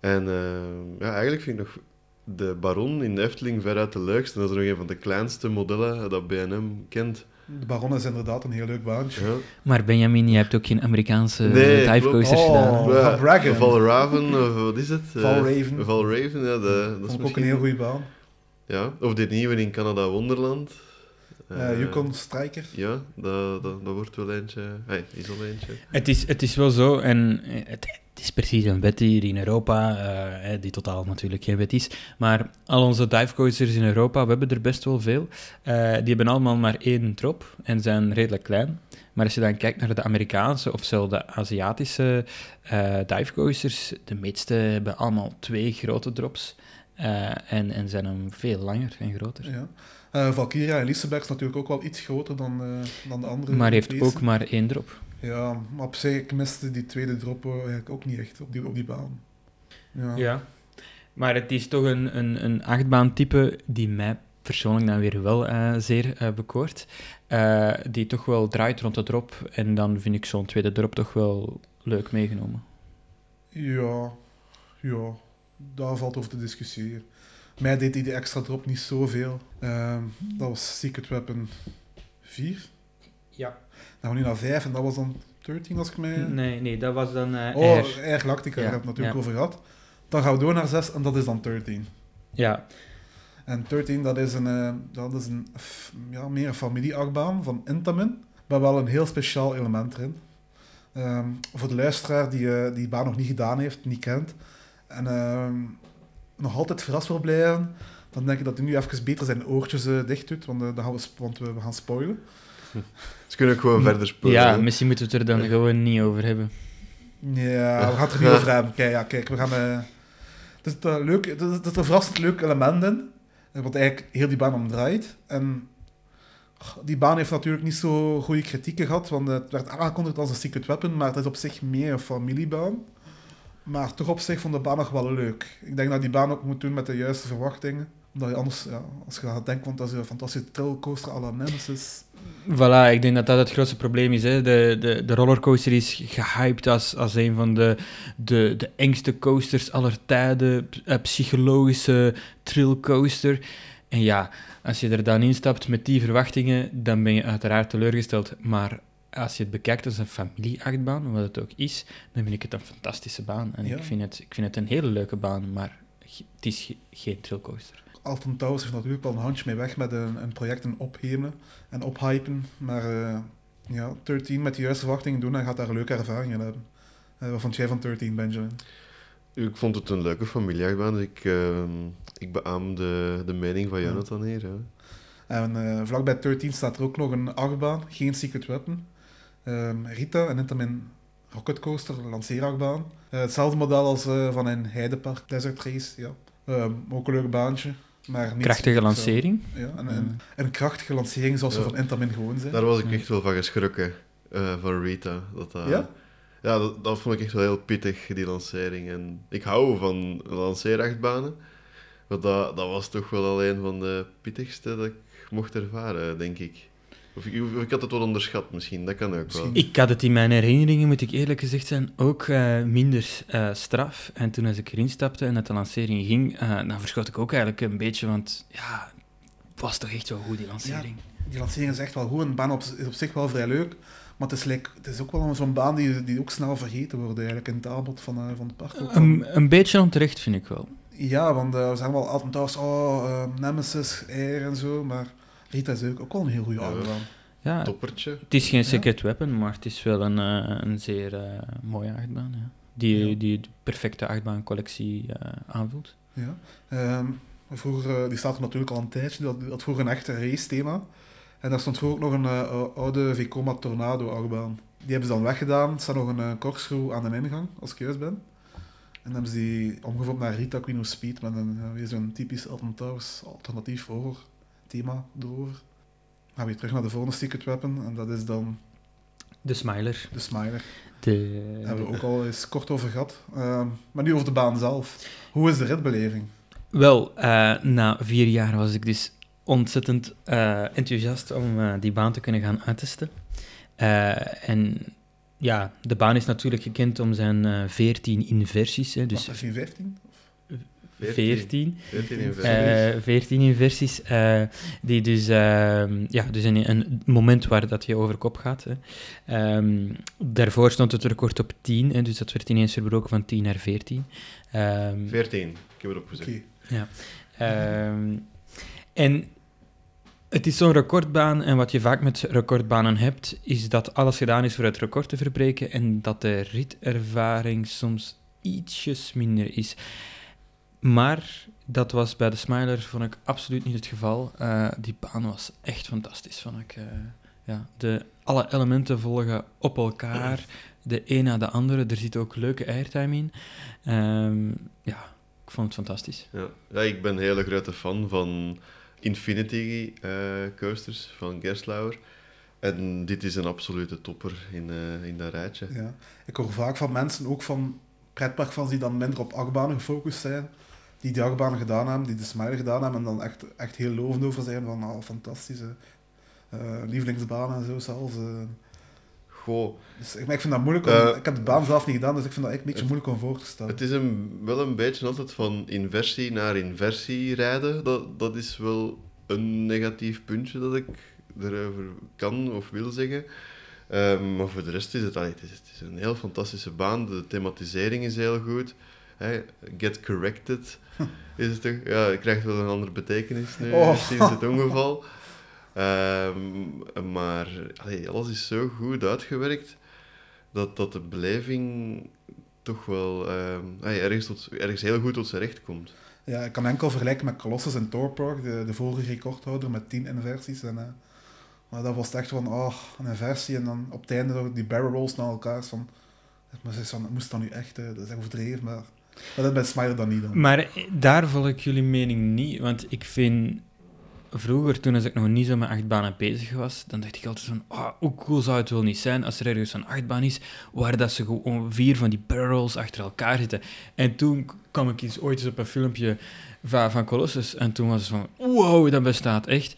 En eh, ja, eigenlijk vind ik nog de Baron in de Efteling veruit de leukste. Dat is nog een van de kleinste modellen dat B&M kent. De Baron is inderdaad een heel leuk baantje. Ja. Maar Benjamin, je hebt ook geen Amerikaanse Nee, divecoasters gedaan. Oh. Valraven, of wat is het? Eh, Valraven. Valraven, ja, de, dat is Vond ik ook een heel goede baan. Ja, of dit nieuwe in Canada Wonderland. Eh Eh, Yukon Striker. Ja, dat, dat, dat wordt wel eentje. Hey, is al eentje. Het is, het is wel zo, en het, het is precies een wet hier in Europa, eh, die totaal natuurlijk geen wet is. Maar al onze divecoasters in Europa, we hebben er best wel veel, eh, die hebben allemaal maar één drop en zijn redelijk klein. Maar als je dan kijkt naar de Amerikaanse of zelfs de Aziatische eh divecoasters, de meeste hebben allemaal twee grote drops. eh, en, en zijn dan veel langer en groter. Ja. Eh, Valkyria en Liseberg is natuurlijk ook wel iets groter dan, eh, dan de andere. Maar heeft ook maar één drop. Ja, maar op zich, ik miste die tweede drop eigenlijk ook niet echt op die, op die baan. Ja. Ja. Maar het is toch een, een, een achtbaantype die mij persoonlijk dan weer wel eh, zeer eh, bekoord. Eh, die toch wel draait rond de drop. En dan vind ik zo'n tweede drop toch wel leuk meegenomen. Ja, ja, daar valt over te discussiëren. Mij deed die de extra drop niet zoveel. Ehm dat was Secret Weapon 4. Ja. Dan gaan we nu naar 5 en dat was dan 13 als ik mij... Nee, nee, dat was dan eh Oh, Air. Air Galactica, Ja, daar heb ik het natuurlijk ja. over gehad. Dan gaan we door naar 6 en dat is dan 13. Ja, En 13, dat is een, eh, dat is een f- ja, meer een familieachtbaan van Intamin, maar wel een heel speciaal element erin. Ehm, voor de luisteraar die eh, die baan nog niet gedaan heeft, niet kent, en ehm, nog altijd verrast wil blijven, dan denk ik dat hij nu even beter zijn oortjes eh, dicht doet, want, eh, dan gaan we, want we, we gaan spoilen. Ze kunnen ook gewoon verder spoelen. ja misschien moeten we het er dan gewoon niet over hebben. Ja, we gaan het er niet over hebben. Kijk, ja, kijk we gaan... eh het is leuk, het is, het is een verrassend leuk element in, wat eigenlijk heel die baan om draait. En die baan heeft natuurlijk niet zo goede kritieken gehad, want het werd aangekondigd als een secret weapon, maar het is op zich meer een familiebaan. Maar toch op zich vond de baan nog wel leuk. Ik denk dat die baan ook moet doen met de juiste verwachtingen. Omdat je anders, ja, als je gaat denken, want dat is een fantastische trailcoaster à la Nemesis. Voilà, ik denk dat dat het grootste probleem is. Hè. De, de, de rollercoaster is gehyped als, als een van de, de, de engste coasters aller tijden. psychologische thrillcoaster. En ja, als je er dan instapt met die verwachtingen, dan ben je uiteraard teleurgesteld. Maar als je het bekijkt als een familieachtbaan, wat het ook is, dan vind ik het een fantastische baan. En Ja. ik, vind het, ik vind het een hele leuke baan, maar het is ge- geen thrillcoaster. Alton Towers heeft natuurlijk wel een handje mee weg met een, een project en ophemelen en ophypen. Maar eh, ja, 13 met de juiste verwachtingen doen en gaat daar een leuke ervaringen hebben. Eh, wat vond jij van 13, Benjamin? Ik vond het een leuke familieachtbaan. Dus ik, ehm, ik beaam de, de mening van. Jonathan hier. Hè. En eh, vlakbij 13 staat er ook nog een achtbaan, geen Secret Weapon. Ehm, Rita en Intamin Rocket Coaster, een lanceerachtbaan. Eh, hetzelfde model als eh, van een Heidepark Desert Race, ja. Ehm, ook een leuk baantje. Maar niet Krachtige zo- lancering. Ja, en, en, een krachtige lancering zoals ze van Intamin gewoon zijn. Daar was ik echt wel van geschrokken, eh, van Rita. Dat, Ja? Ja, dat, dat vond ik echt wel heel pittig, die lancering. En ik hou van lanceerachtbanen. Maar dat, dat was toch wel al een van de pittigste dat ik mocht ervaren, denk ik. Of ik, of ik had het wel onderschat misschien, dat kan ook wel. Ik had het in mijn herinneringen, moet ik eerlijk gezegd zijn, ook eh, minder eh, straf. En toen als ik erin stapte en dat de lancering ging, eh, dan verschoot ik ook eigenlijk een beetje, want ja, het was toch echt zo goed, die lancering. Die lancering is echt wel goed. Een baan op, is op zich wel vrij leuk. Maar het is, like, het is ook wel zo'n baan die, die ook snel vergeten wordt eigenlijk in het aanbod van, van het park. ook van- Een, een beetje onterecht, vind ik wel. Ja, want we zijn wel altijd thuis, oh, eh, Nemesis, Air en zo. Maar Rita is ook, ook wel een heel goede achtbaan. Ja, Toppertje. het is geen Ja. secret weapon, maar het is wel een, eh, een zeer eh, mooie achtbaan. Ja. Die, Ja. die de perfecte achtbaancollectie eh, aanvult. Ja. Ehm, vroeger, die staat er natuurlijk al een tijdje, had, die had vroeger een echt race thema. En daar stond vroeger ook nog een eh, oude Vekoma Tornado achtbaan. Die hebben ze dan weggedaan. Er staat nog een uh, corkscrew aan de ingang, als ik juist ben. En dan hebben ze die omgevormd naar Rita Queen of Speed met een, weer zo'n typisch Alton Towers alternatief horror thema erover. Dan gaan we weer terug naar de volgende Secret Weapon. En dat is dan De Smiler. de Smiler. De, Daar hebben we ook al eens kort over gehad. Ehm, maar nu over de baan zelf. Hoe is de ritbeleving? Wel, eh, na vier jaar was ik dus ontzettend eh, enthousiast om eh, die baan te kunnen gaan uittesten. En ja, de baan is natuurlijk gekend om zijn eh 14 inversies. Hè, dus Was dat 15? 14. 14 in Eh, versie. Eh 14 inversies, eh, die dus, ehm, ja, dus een, een moment waar dat je over kop gaat. Hè. Ehm, daarvoor stond het record op 10, hè, dus dat werd ineens verbroken van 10 naar 14. Ehm, 14, ik heb erop Oké. gezet. Ehm, en het is zo'n recordbaan en wat je vaak met recordbanen hebt, is dat alles gedaan is voor het record te verbreken en dat de ritervaring soms ietsjes minder is. Maar dat was bij de Smiler, vond ik absoluut niet het geval. Eh, die baan was echt fantastisch, vond ik. eh. ja, de, alle elementen volgen op elkaar, de een na de andere. Er zit ook leuke airtime in. Ehm, ja, ik vond het fantastisch. Ja. ja, ik ben een hele grote fan van Infinity eh, coasters van Gerslauer. En dit is een absolute topper in, eh, in dat rijtje. Ja. Ik hoor vaak van mensen, ook van pretparkfans die dan minder op achtbanen gefocust zijn, die die achtbanen gedaan hebben, die de Smiler gedaan hebben, en dan echt, echt heel lovend over zijn van oh, fantastische eh, lievelingsbanen en zo zelfs. eh. Goh, Dus ik, maar ik vind dat moeilijk, om, Eh, ik heb de baan zelf niet gedaan, dus ik vind dat echt een beetje moeilijk om voor te stellen. het is een, wel een beetje altijd van inversie naar inversie rijden. Dat, dat is wel een negatief puntje dat ik erover kan of wil zeggen. Ehm, maar voor de rest is het, allee, het, is, het is een heel fantastische baan. De thematisering is heel goed. Hè, get corrected is het toch? Ja, het krijgt wel een andere betekenis nu Oh. sinds het ongeval. Ehm, maar allee, alles is zo goed uitgewerkt dat, dat de beleving toch wel allee, ergens, tot, ergens heel goed tot zijn recht komt. Ja, ik kan enkel vergelijken met Colossus en Torpork, de, de vorige recordhouder met 10 inversies. En, eh, maar dat was echt van, oh, een inversie en dan op het einde die barrel rolls naar elkaar. Van, maar ze is van, moest dat nu echt, eh, dat is echt overdreven, maar, maar dat bij Smiler dan niet dan. Maar eh, daar volg ik jullie mening niet, want ik vind... Vroeger, toen als ik nog niet zo met achtbanen bezig was, dan dacht ik altijd van, oh, hoe cool zou het wel niet zijn als er ergens een achtbaan is waar dat ze gewoon vier van die barrels achter elkaar zitten. En toen kwam ik eens ooit eens op een filmpje van, van Colossus en toen was het van, wow, dat bestaat echt.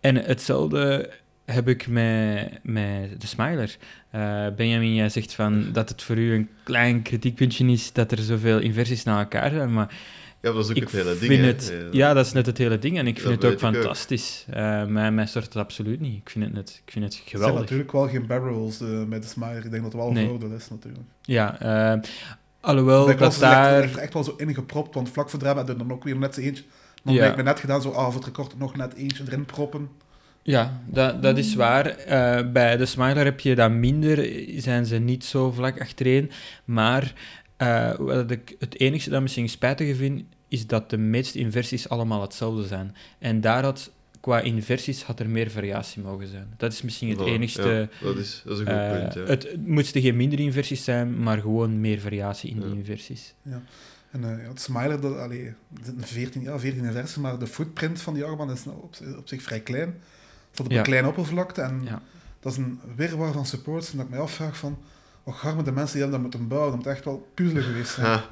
En hetzelfde heb ik met, met de Smiler. Eh, Benjamin, jij zegt van dat het voor u een klein kritiekpuntje is dat er zoveel inversies naar elkaar zijn, maar Ja, dat is ook ik het hele vind ding. het, ja, dat is net het hele ding. En ik Dat vind het ook ik fantastisch. Eh mij, mij stort het absoluut niet. Ik vind het, net, ik vind het Er zijn geweldig. natuurlijk wel geen barrel rolls eh, met de Smiler. Ik denk dat het wel een Nee. voordeel is natuurlijk. Ja, eh, alhoewel dat Colossus ligt daar... er echt, echt wel zo ingepropt, want vlak voor de hebben we dan ook weer net zo eentje. Dan Ja. lijkt me net gedaan, zo, ah, voor het record nog net eentje erin proppen. Ja, dat, dat is waar. Eh, bij de Smiler heb je dat minder, zijn ze niet zo vlak achtereen. Maar eh, wat ik het enige dat misschien spijtige vind, is dat de meeste inversies allemaal hetzelfde zijn. En daar had, qua inversies, had er meer variatie mogen zijn. Dat is misschien het voilà, enigste... ja, dat, is, dat is een goed Eh, punt. Ja. het, het moesten geen minder inversies zijn, maar gewoon meer variatie in Ja. die inversies. En eh, ja, het Smiler, dat, allee, er zitten 14, ja, 14 inversen, maar de footprint van die armband is nou op, op zich vrij klein. Staat op Ja. een kleine oppervlakte en Ja. dat is een wirwar van supports en dat ik mij afvraag van, wat garmen de mensen die hebben dat moeten bouwen, dat moet echt wel puzzelen geweest zijn. Ha.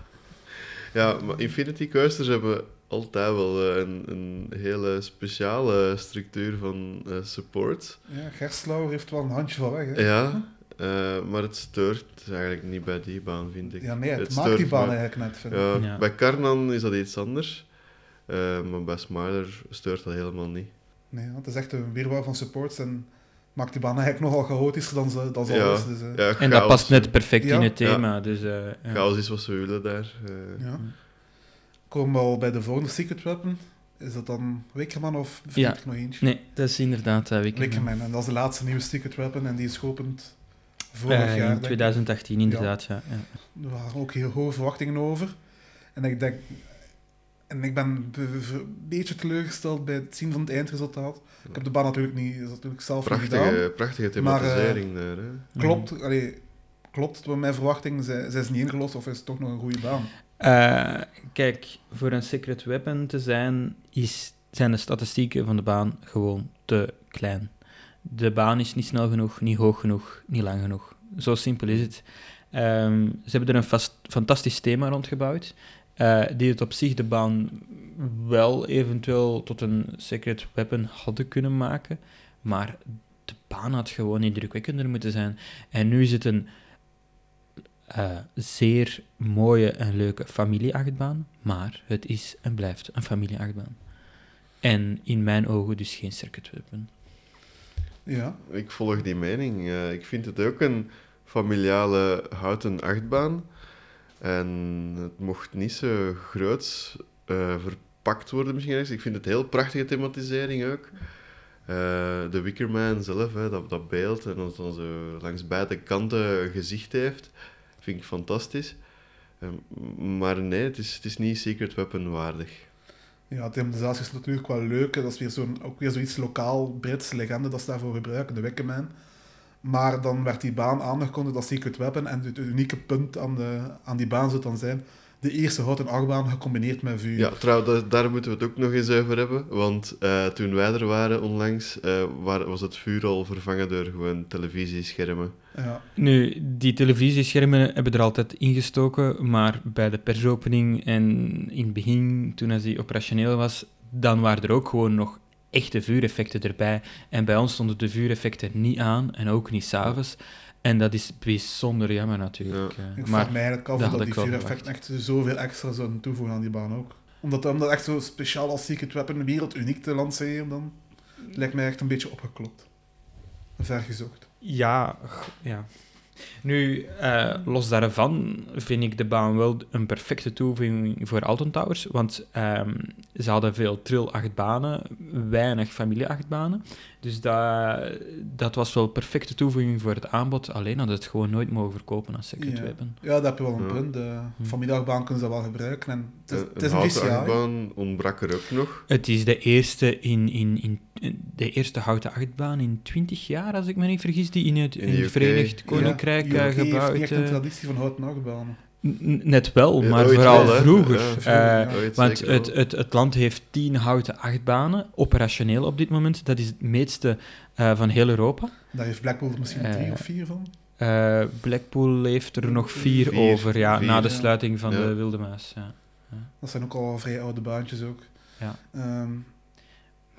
Ja, maar Infinity Coasters hebben altijd wel eh, een, een hele speciale structuur van eh, support. Ja, Gerstlauer heeft wel een handje van weg. Hè? Ja, eh, maar het stoort eigenlijk niet bij die baan, vind ik. Ja, nee, het, Het maakt die baan eigenlijk net, vind ik. Ja, Ja. Bij Karnan is dat iets anders, eh, maar bij Smiler stoort dat helemaal niet. Nee, want het is echt een wirwar van supports en maakt die baan eigenlijk nogal chaotischer dan ze, dan ze Ja. al is. Dus, eh, Ja, En dat past net perfect Ja. in het thema. Dus, eh, ja. Chaos is wat ze willen daar. eh. ja. Komen we al bij de volgende Secret Weapon. Is dat dan Wickerman of vergeet Ja. ik nog eentje? Nee, dat is inderdaad uh, Wickerman. En dat is de laatste nieuwe Secret Weapon en die is geopend vorig jaar. denk in ik. 2018, inderdaad, ja. ja. Er waren ook heel hoge verwachtingen over. En ik denk... En ik ben be- be- een beetje teleurgesteld bij het zien van het eindresultaat. Ik heb de baan natuurlijk niet is natuurlijk zelf niet gedaan. Prachtige, prachtige Maar, eh, thematisering daar. Hè. Klopt, allee, klopt het met mijn verwachting? Zij, zij is niet ingelost of is het toch nog een goede baan? Eh, kijk, voor een secret weapon te zijn, is, zijn de statistieken van de baan gewoon te klein. De baan is niet snel genoeg, niet hoog genoeg, niet lang genoeg. Zo simpel is het. Ehm, ze hebben er een vast, fantastisch thema rondgebouwd, eh, die het op zich de baan wel eventueel tot een secret weapon hadden kunnen maken, maar de baan had gewoon indrukwekkender moeten zijn. En nu is het een eh, zeer mooie en leuke familieachtbaan, maar het is en blijft een familieachtbaan. En in mijn ogen dus geen circuit weapon. Ja, Ik volg die mening. Eh, ik vind het ook een familiale houten achtbaan. En het mocht niet zo groot eh, verpakt worden misschien. ergens. Ik vind het heel prachtige thematisering ook. Eh, de Wickerman zelf, hè, dat, dat beeld, en dat dan zo langs beide kanten gezicht heeft, vind ik fantastisch. Eh, maar nee, het is, het is niet Secret Weapon waardig. ja thematisatie is natuurlijk wel leuk. Dat is weer zo'n, ook weer zoiets lokaal Brits legende dat ze daarvoor gebruiken, de Wickerman. Maar dan werd die baan aangekondigd als Secret Weapon en het unieke punt aan, de, aan die baan zou dan zijn, de eerste houten achtbaan gecombineerd met vuur. Ja, trouwens, daar, moeten we het ook nog eens over hebben. Want eh, toen wij er waren onlangs, eh, waar, was het vuur al vervangen door gewoon televisieschermen. Ja. Nu, die televisieschermen hebben er altijd ingestoken, maar bij de persopening en in het begin, toen die operationeel was, dan waren er ook gewoon nog echte vuureffecten erbij. En bij ons stonden de vuureffecten niet aan, en ook niet s'avonds. En dat is bijzonder jammer natuurlijk. Ja. eh. Ik maar vraag me eigenlijk af dat die vuureffecten echt zoveel extra zouden toevoegen aan die baan ook. Omdat om dat echt zo speciaal als Secret Weapon werelduniek te lanceren, dan lijkt mij echt een beetje opgeklopt. Vergezocht. Ja, ja. Nu, eh, los daarvan vind ik de baan wel een perfecte toevoeging voor Alton Towers, want ehm, ze hadden veel trill-achtbanen, weinig familie-achtbanen. Dus dat, dat was wel een perfecte toevoeging voor het aanbod, alleen hadden ze het gewoon nooit mogen verkopen als Secret Ja. Weapon. Ja, dat heb je wel een Ja. punt. De Hm. familieachtbaan kunnen ze wel gebruiken. En het is, Eh, het is een een achtbaan ontbrak er ook nog. Het is de eerste, in, in, in, in- de eerste houten achtbaan in 20 jaar, als ik me niet vergis, die in het, In in het. Verenigd Ja, Koninkrijk UK eh, heeft gebouwd. echt een eh, traditie van houten achtbanen. net wel, Ja, maar ooit vooral wel, vroeger. Ja, vroeger, Eh, ja. Want het, het, het land heeft tien houten achtbanen, operationeel op dit moment. Dat is het meeste eh, van heel Europa. Daar heeft Blackpool er misschien Eh, drie of vier van. Eh, Blackpool heeft er nog vier, Vier, over, ja, vier, na de ja. sluiting van Ja. de Wilde Maas. Ja. Dat zijn ook al vrij oude baantjes ook. Ja. Ehm,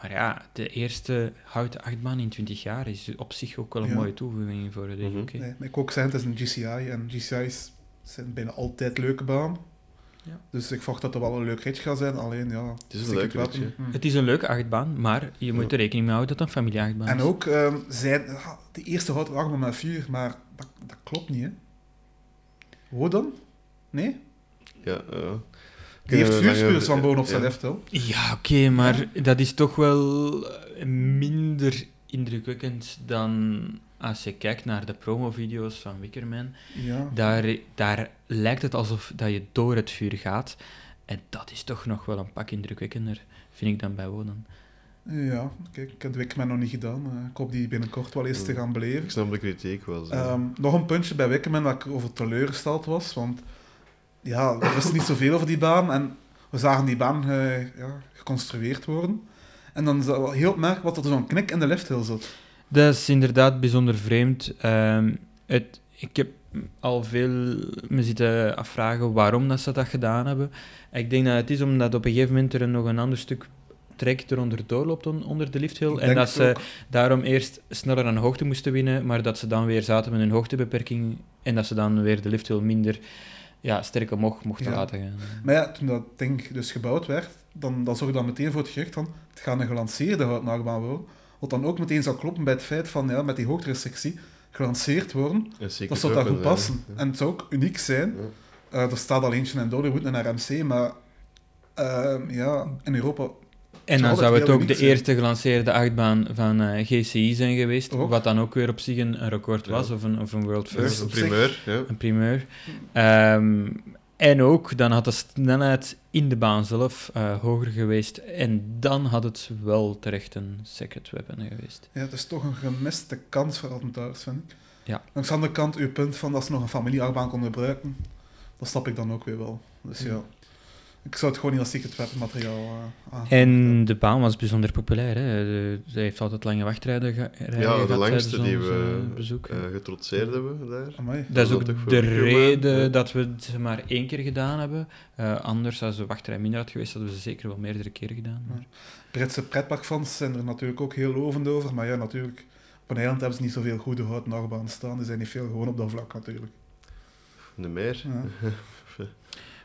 Maar ja, de eerste houten achtbaan in 20 jaar is op zich ook wel een Ja. mooie toevoeging voor de Mhm. UK. nee, maar ik ook zeggen, het is een GCI en GCI's zijn bijna altijd leuke baan. Ja. Dus ik verwacht dat het wel een leuk ritje gaat zijn. Alleen ja, Het is een leuk ritje. hm. Het is een leuke achtbaan, maar je moet er rekening mee houden dat het een familieachtbaan En is. ook ehm, zijn ja, de eerste houten achtbaan met vuur, maar dat, dat klopt niet, hè? Hoe dan? Nee? Ja, ja. Die heeft vuurspuurs langer- van boven op zijn wel. Ja, oké, maar dat is toch wel eh, minder indrukwekkend dan als je kijkt naar de promovideo's van Wickerman. Ja. Daar, daar lijkt het alsof dat je door het vuur gaat. En dat is toch nog wel een pak indrukwekkender, vind ik dan bij wonen. Ja, kijk, ik heb Wickerman nog niet gedaan. maar ik hoop die binnenkort wel eens te gaan beleven. Ik snap de kritiek wel. zo. Ehm, nog een puntje bij Wickerman waar ik over teleurgesteld was, want ja, er wist niet zoveel over die baan en we zagen die baan eh, ja, geconstrueerd worden. En dan is dat wel heel opmerkelijk wat er zo'n knik in de lifthill zat. Dat is inderdaad bijzonder vreemd. Ehm, het, ik heb al veel me zitten afvragen waarom dat ze dat gedaan hebben. Ik denk dat het is omdat op een gegeven moment er nog een ander stuk trek eronder doorloopt on- onder de lifthill. En dat het ze ook. daarom eerst sneller aan hoogte moesten winnen, maar dat ze dan weer zaten met een hoogtebeperking en dat ze dan weer de lifthill minder ja, sterk omhoog mochten Ja. laten gaan. Maar ja, toen dat ding dus gebouwd werd, dan, dan zorgde dat meteen voor het gerucht van het gaat een gelanceerde houtnachtbaan worden. Wat dan ook meteen zou kloppen bij het feit van, ja, met die hoogterestrictie, gelanceerd worden, En zeker dat zou daar goed passen. En het zou ook uniek zijn. ja. Eh, er staat al eentje in Dollywood en naar MC, maar ehm, ja, in Europa En dan zou het ook de zijn? eerste gelanceerde achtbaan van eh, GCI zijn geweest, Ook. wat dan ook weer op zich een, een record Ja. was, of een, of een world first. een op zich- primeur, ja. Een primeur. Ehm, en ook, dan had de snelheid in de baan zelf eh, hoger geweest. En dan had het wel terecht een second weapon geweest. Ja, het is toch een gemiste kans voor attentaars, vind ik. Ja. Langs de andere kant, uw punt van dat ze nog een familieachtbaan konden gebruiken, dat snap ik dan ook weer wel. Dus ja, ik zou het gewoon niet als secret weapon materiaal uh, aangeven. En de baan was bijzonder populair. Hè. De, ze heeft altijd lange wachtrijden ge rijden Ja, de gehad langste tijdens die ons, we eh, bezoek. eh, getrotseerd hebben daar. Amai. dat is dat ook voor de reden dat we het maar één keer gedaan hebben. Eh, anders, als de wachtrij minder had geweest, hadden we ze zeker wel meerdere keren gedaan. Ja. Maar- Britse pretparkfans zijn er natuurlijk ook heel lovend over, maar ja, natuurlijk, op een eiland hebben ze niet zoveel goede houten achtbanen staan, die zijn niet veel gewoon op dat vlak natuurlijk. De meer. Ja.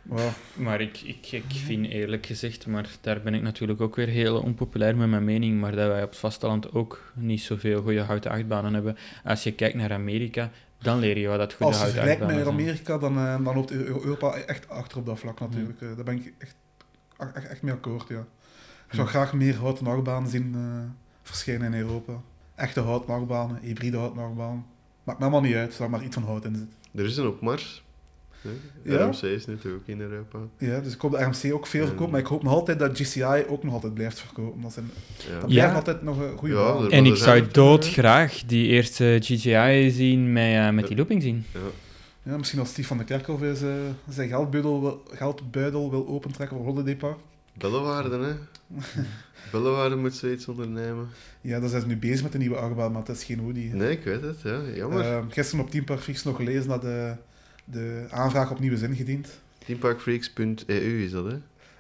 Wow. Maar ik, ik, ik vind eerlijk gezegd, maar daar ben ik natuurlijk ook weer heel onpopulair met mijn mening, maar dat wij op het vasteland ook niet zoveel goede houten achtbanen hebben. Als je kijkt naar Amerika, dan leer je wat dat goede Als je houten met achtbanen zijn. Amerika, dan, eh, dan loopt Eu- Europa echt achter op dat vlak natuurlijk. Eh, daar ben ik echt, echt, echt mee akkoord, ja. Ik zou graag meer houten achtbanen zien eh, verschijnen in Europa. Echte houten achtbanen, hybride houten achtbanen. Maakt me allemaal niet uit, zolang maar iets van hout in zit. Er is een opmars. Ja? RMC is natuurlijk ook in Europa. Ja, dus ik hoop dat RMC ook veel En- verkoopt, maar ik hoop nog altijd dat GCI ook nog altijd blijft verkopen. Dat, zijn, Ja. dat Ja. blijft altijd nog een goede Ja, baan. En ik zou doodgraag die eerste GGI zien met, eh, met die looping zien. Ja. Ja, misschien als Steve van de Kerkhoff is, eh, zijn geldbuidel wil, geldbuidel wil opentrekken voor Holiday Park. Bellewaarde, hè? Bellewaarde moet zoiets ondernemen. Ja, daar zijn ze nu bezig met de nieuwe achtbaan, maar het is geen hè. Nee, ik weet het, ja. Jammer. Eh, gisteren op Team Park nog gelezen dat de, de aanvraag opnieuw is ingediend. Teamparkfreaks.eu is dat, hè?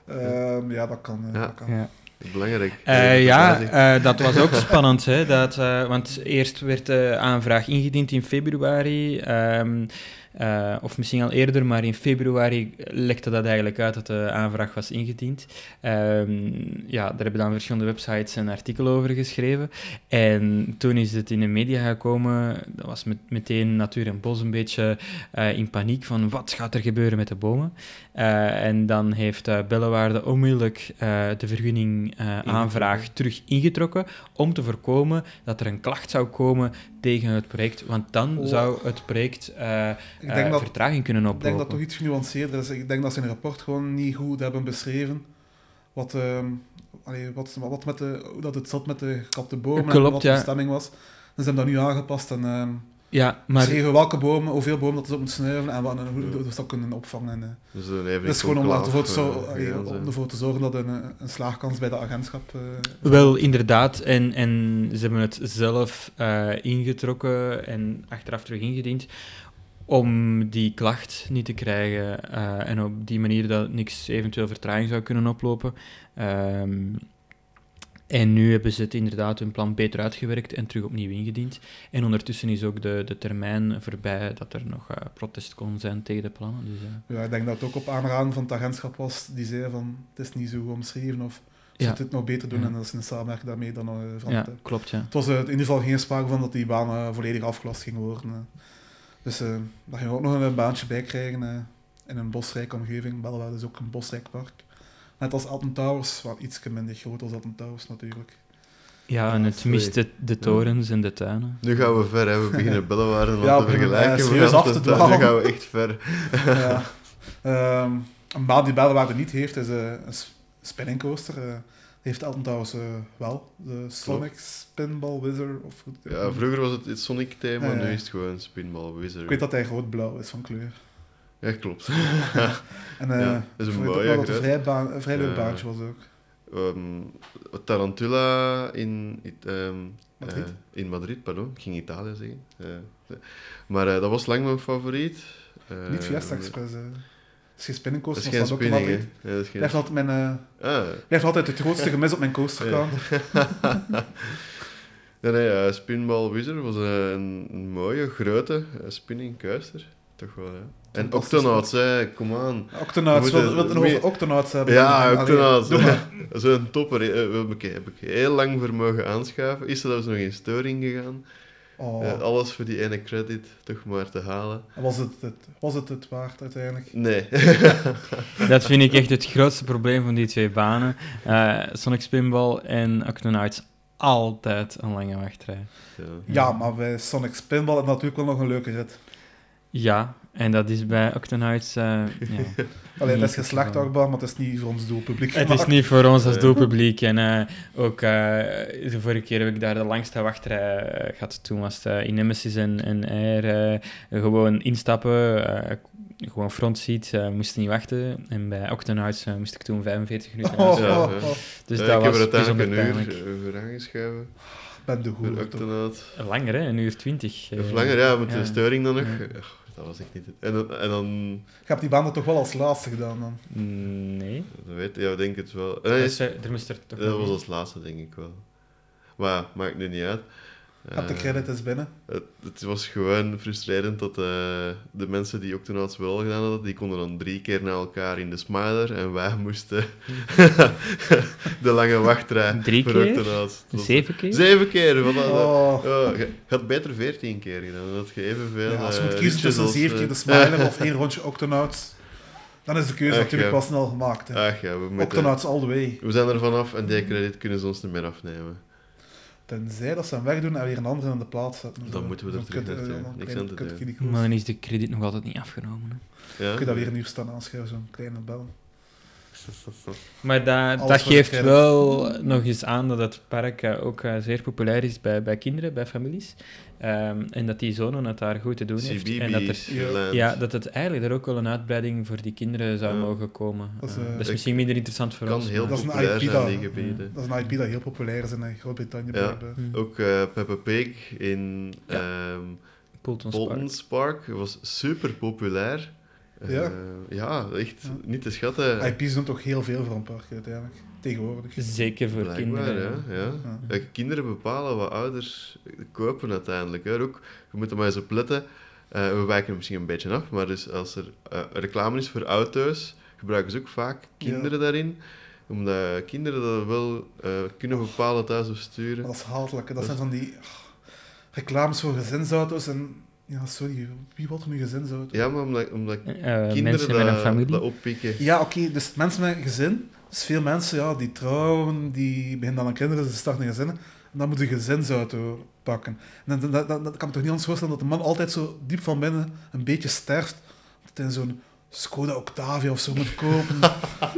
Ehm, ja, dat kan. eh, Ja. dat kan. Ja. Belangrijk. Eh, ja, eh, dat was ook spannend. Hè, dat, eh, want eerst werd de aanvraag ingediend in februari. ehm, eh, of misschien al eerder, maar in februari lekte dat eigenlijk uit dat de aanvraag was ingediend. Ehm, ja, daar hebben dan verschillende websites een artikel over geschreven. En toen is het in de media gekomen. Dat was met, meteen Natuur en Bos een beetje eh, in paniek van wat gaat er gebeuren met de bomen. Eh, en dan heeft uh, Bellewaarde onmiddellijk eh, de vergunning eh, aanvraag terug ingetrokken om te voorkomen dat er een klacht zou komen tegen het project. Want dan Oh. zou het project eh, Ik eh, denk dat vertraging kunnen Ik oplopen. denk dat toch iets genuanceerder is. Ik denk dat ze in het rapport gewoon niet goed hebben beschreven wat, ehm, allee, wat, wat met de, hoe dat het zat met de gekapte bomen Klopt, en wat de ja. bestemming was. Dus ze hebben dat nu aangepast en ehm Ja, maar beschreven welke bomen, hoeveel bomen dat ze op moeten snuiven en, wat, en hoe ze dat kunnen opvangen. En, eh, Dus het is gewoon om ervoor, te eh, zo- om ervoor te zorgen dat een, eh, een slaagkans bij de agentschap... eh, Wel, inderdaad. En, en ze hebben het zelf eh, ingetrokken en achteraf terug ingediend om die klacht niet te krijgen eh, en op die manier dat niks eventueel vertraging zou kunnen oplopen. Ehm, en nu hebben ze het inderdaad hun plan beter uitgewerkt en terug opnieuw ingediend. En ondertussen is ook de, de termijn voorbij dat er nog eh, protest kon zijn tegen de plannen. Dus, eh, ja, ik denk dat het ook op aanraden van het agentschap was, die zei van het is niet zo goed omschreven of ze Ja. het nog beter doen Ja. en dat is in samenwerking daarmee dan nog eh, ja, veranderd hebben. klopt, ja. Het was in ieder geval geen sprake van dat die baan volledig afgelast ging worden. eh. Dus daar we ook nog een baantje bij krijgen in een bosrijke omgeving. Bellewaarde is ook een bosrijk park. Net als Alton Towers, wat iets minder groot als Alton Towers natuurlijk. Ja, en het mist de, de torens en de tuinen. Nu gaan we ver, hè. we beginnen Bellewaarde Ja, te vergelijken. gaan af te dwalen. Nu gaan we echt ver. ja. Ehm, een baan die Bellewaarde niet heeft, is eh, een s- spinning coaster. eh. Die heeft Alton Towers eh, wel. De Sonic Spinball Wizard. Of, Ja, vroeger was het het Sonic-thema, Ja, ja. nu is het gewoon Spinball Wizard. Ik weet dat hij rood-blauw is van kleur. Ja, klopt. En eh Ja, is een mooie, wel dat het een groot. vrij, baan, een vrij leuk Ja. baantje was ook. Ehm, Tarantula in, ehm, Madrid? eh, in Madrid, pardon. Ik ging Italië zeggen. Eh, maar dat was lang mijn favoriet. Niet Fiesta Express. Het is geen spinning Dat coaster, is geen ook Madrid. Ja, dat is geen... Blijft altijd, mijn, eh, Ah, blijft altijd het grootste gemis op mijn coasterkant. nee, nee, eh, Spinball Wizard was een, een mooie, grote spinning coaster. Toch wel, ja. En. Octonauts, hè. Kom aan. Octonauts, We moeten nog meer- over Octonauts hebben? Ja, Octonauts. Zo'n topper. heb ik, heb ik heel lang voor mogen aanschaffen. Is er zelfs nog in storing gegaan. Oh, Eh, alles voor die ene credit toch maar te halen. was, het het, was het het waard uiteindelijk? Nee. Dat vind ik echt het grootste probleem van die twee banen. Eh, Sonic Spinball en Octonauts altijd een lange wachtrij. ja. Ja, maar bij Sonic Spinball is natuurlijk wel nog een leuke rit. Ja, en dat is bij Octonauts... eh, ja. Alleen, het is Niet geslacht gedaan. achtbaan, maar het is niet voor ons doelpubliek Het is niet voor ons als Nee. doelpubliek. En eh, ook eh, de vorige keer heb ik daar de langste wachtrij eh, gehad. Toen was het eh, in Nemesis en, en Air eh, gewoon instappen. eh, gewoon frontseat, eh moest niet wachten. En bij Octonauts eh, moest ik toen 45 minuten Oh, aanstaan. Ja, ja. Dus Ja, dat ik heb was er uiteindelijk een uur eh, voor aangeschuiven. Ben de goede. Langer, hè? Een uur twintig. eh. Of langer, ja, met ja. de storing dan nog. Ja. Dat was echt niet... het- En, dan- en dan... Ik heb die baan er toch wel als laatste gedaan dan. Mm, Nee. Dat weet ja, ik denk het wel. Dat Nee, is, eh, er moest er toch dat was als laatste, denk ik wel. Maar ja, maakt nu niet uit. Heb de Eh, credit is binnen. Het, het was gewoon frustrerend dat eh, de mensen die Octonauts wel gedaan hadden, die konden dan drie keer na elkaar in de Smiler en wij moesten de lange wachtrij Drie voor keer? Octonauts. Zeven keer? Zeven keer! Dat, Oh. je had beter veertien keer gedaan, dan had je evenveel Ja, als je eh, moet kiezen tussen zeven eh, keer de Smiler of één rondje Octonauts, dan is de keuze Ach, natuurlijk ja. wel snel gemaakt. Hè. Ach ja, we, moeten, Octonauts all the way. we zijn er vanaf en die credit kunnen ze ons niet meer afnemen. Tenzij dat ze hem wegdoen en weer een andere in de plaats zetten. Dan Zo. moeten we er terug aan koers. Maar dan is de krediet nog altijd niet afgenomen. Hè. Ja? Kun je dat weer een uur staan aanschuiven, zo'n kleine bel. Maar dat, dat geeft wel nog eens aan dat het park eh, ook eh, zeer populair is bij, bij kinderen, bij families. Ehm, en dat die zonen het daar goed te doen heeft. En dat, er, Ja. dat het eigenlijk er ook wel een uitbreiding voor die kinderen zou Ja. mogen komen. Dat is, Eh, dat is ik- misschien minder interessant voor kan ons. heel Dat is een populair IP zijn, dat- die gebieden. Dat is een IP dat heel populair is in eh, Groot-Brittannië. Ja. Hm. Ook eh Peppa Pig in Ja. ehm Park was super populair. Ja. Eh, ja, echt Ja. niet te schatten. IP's doen toch heel veel voor een park uiteindelijk. Tegenwoordig. Zeker voor Blijkbaar, kinderen. ja. ja. Ja. Kinderen bepalen wat ouders kopen uiteindelijk. Hè. Ook, je moet er maar eens op letten. Eh, we wijken er misschien een beetje af, maar dus als er eh, reclame is voor auto's, gebruiken ze ook vaak kinderen daarin. Omdat kinderen dat wel eh, kunnen bepalen thuis of sturen. Dat is hatelijk. Dat Dat zijn van die ah, reclames voor gezinsauto's. En ja, sorry, wie wil er nu gezinsauto? Ja, maar omdat, omdat Eh, kinderen mensen met een dat, familie. dat oppikken. Ja, oké, dus mensen met een gezin. Dus veel mensen ja, die trouwen, die beginnen dan aan kinderen, ze starten een gezin. En dan moet je een gezinsauto pakken. En dan, dat, dat, dat kan me toch niet anders voorstellen dat de man altijd zo diep van binnen een beetje sterft. Dat hij zo'n Skoda Octavia of zo moet kopen.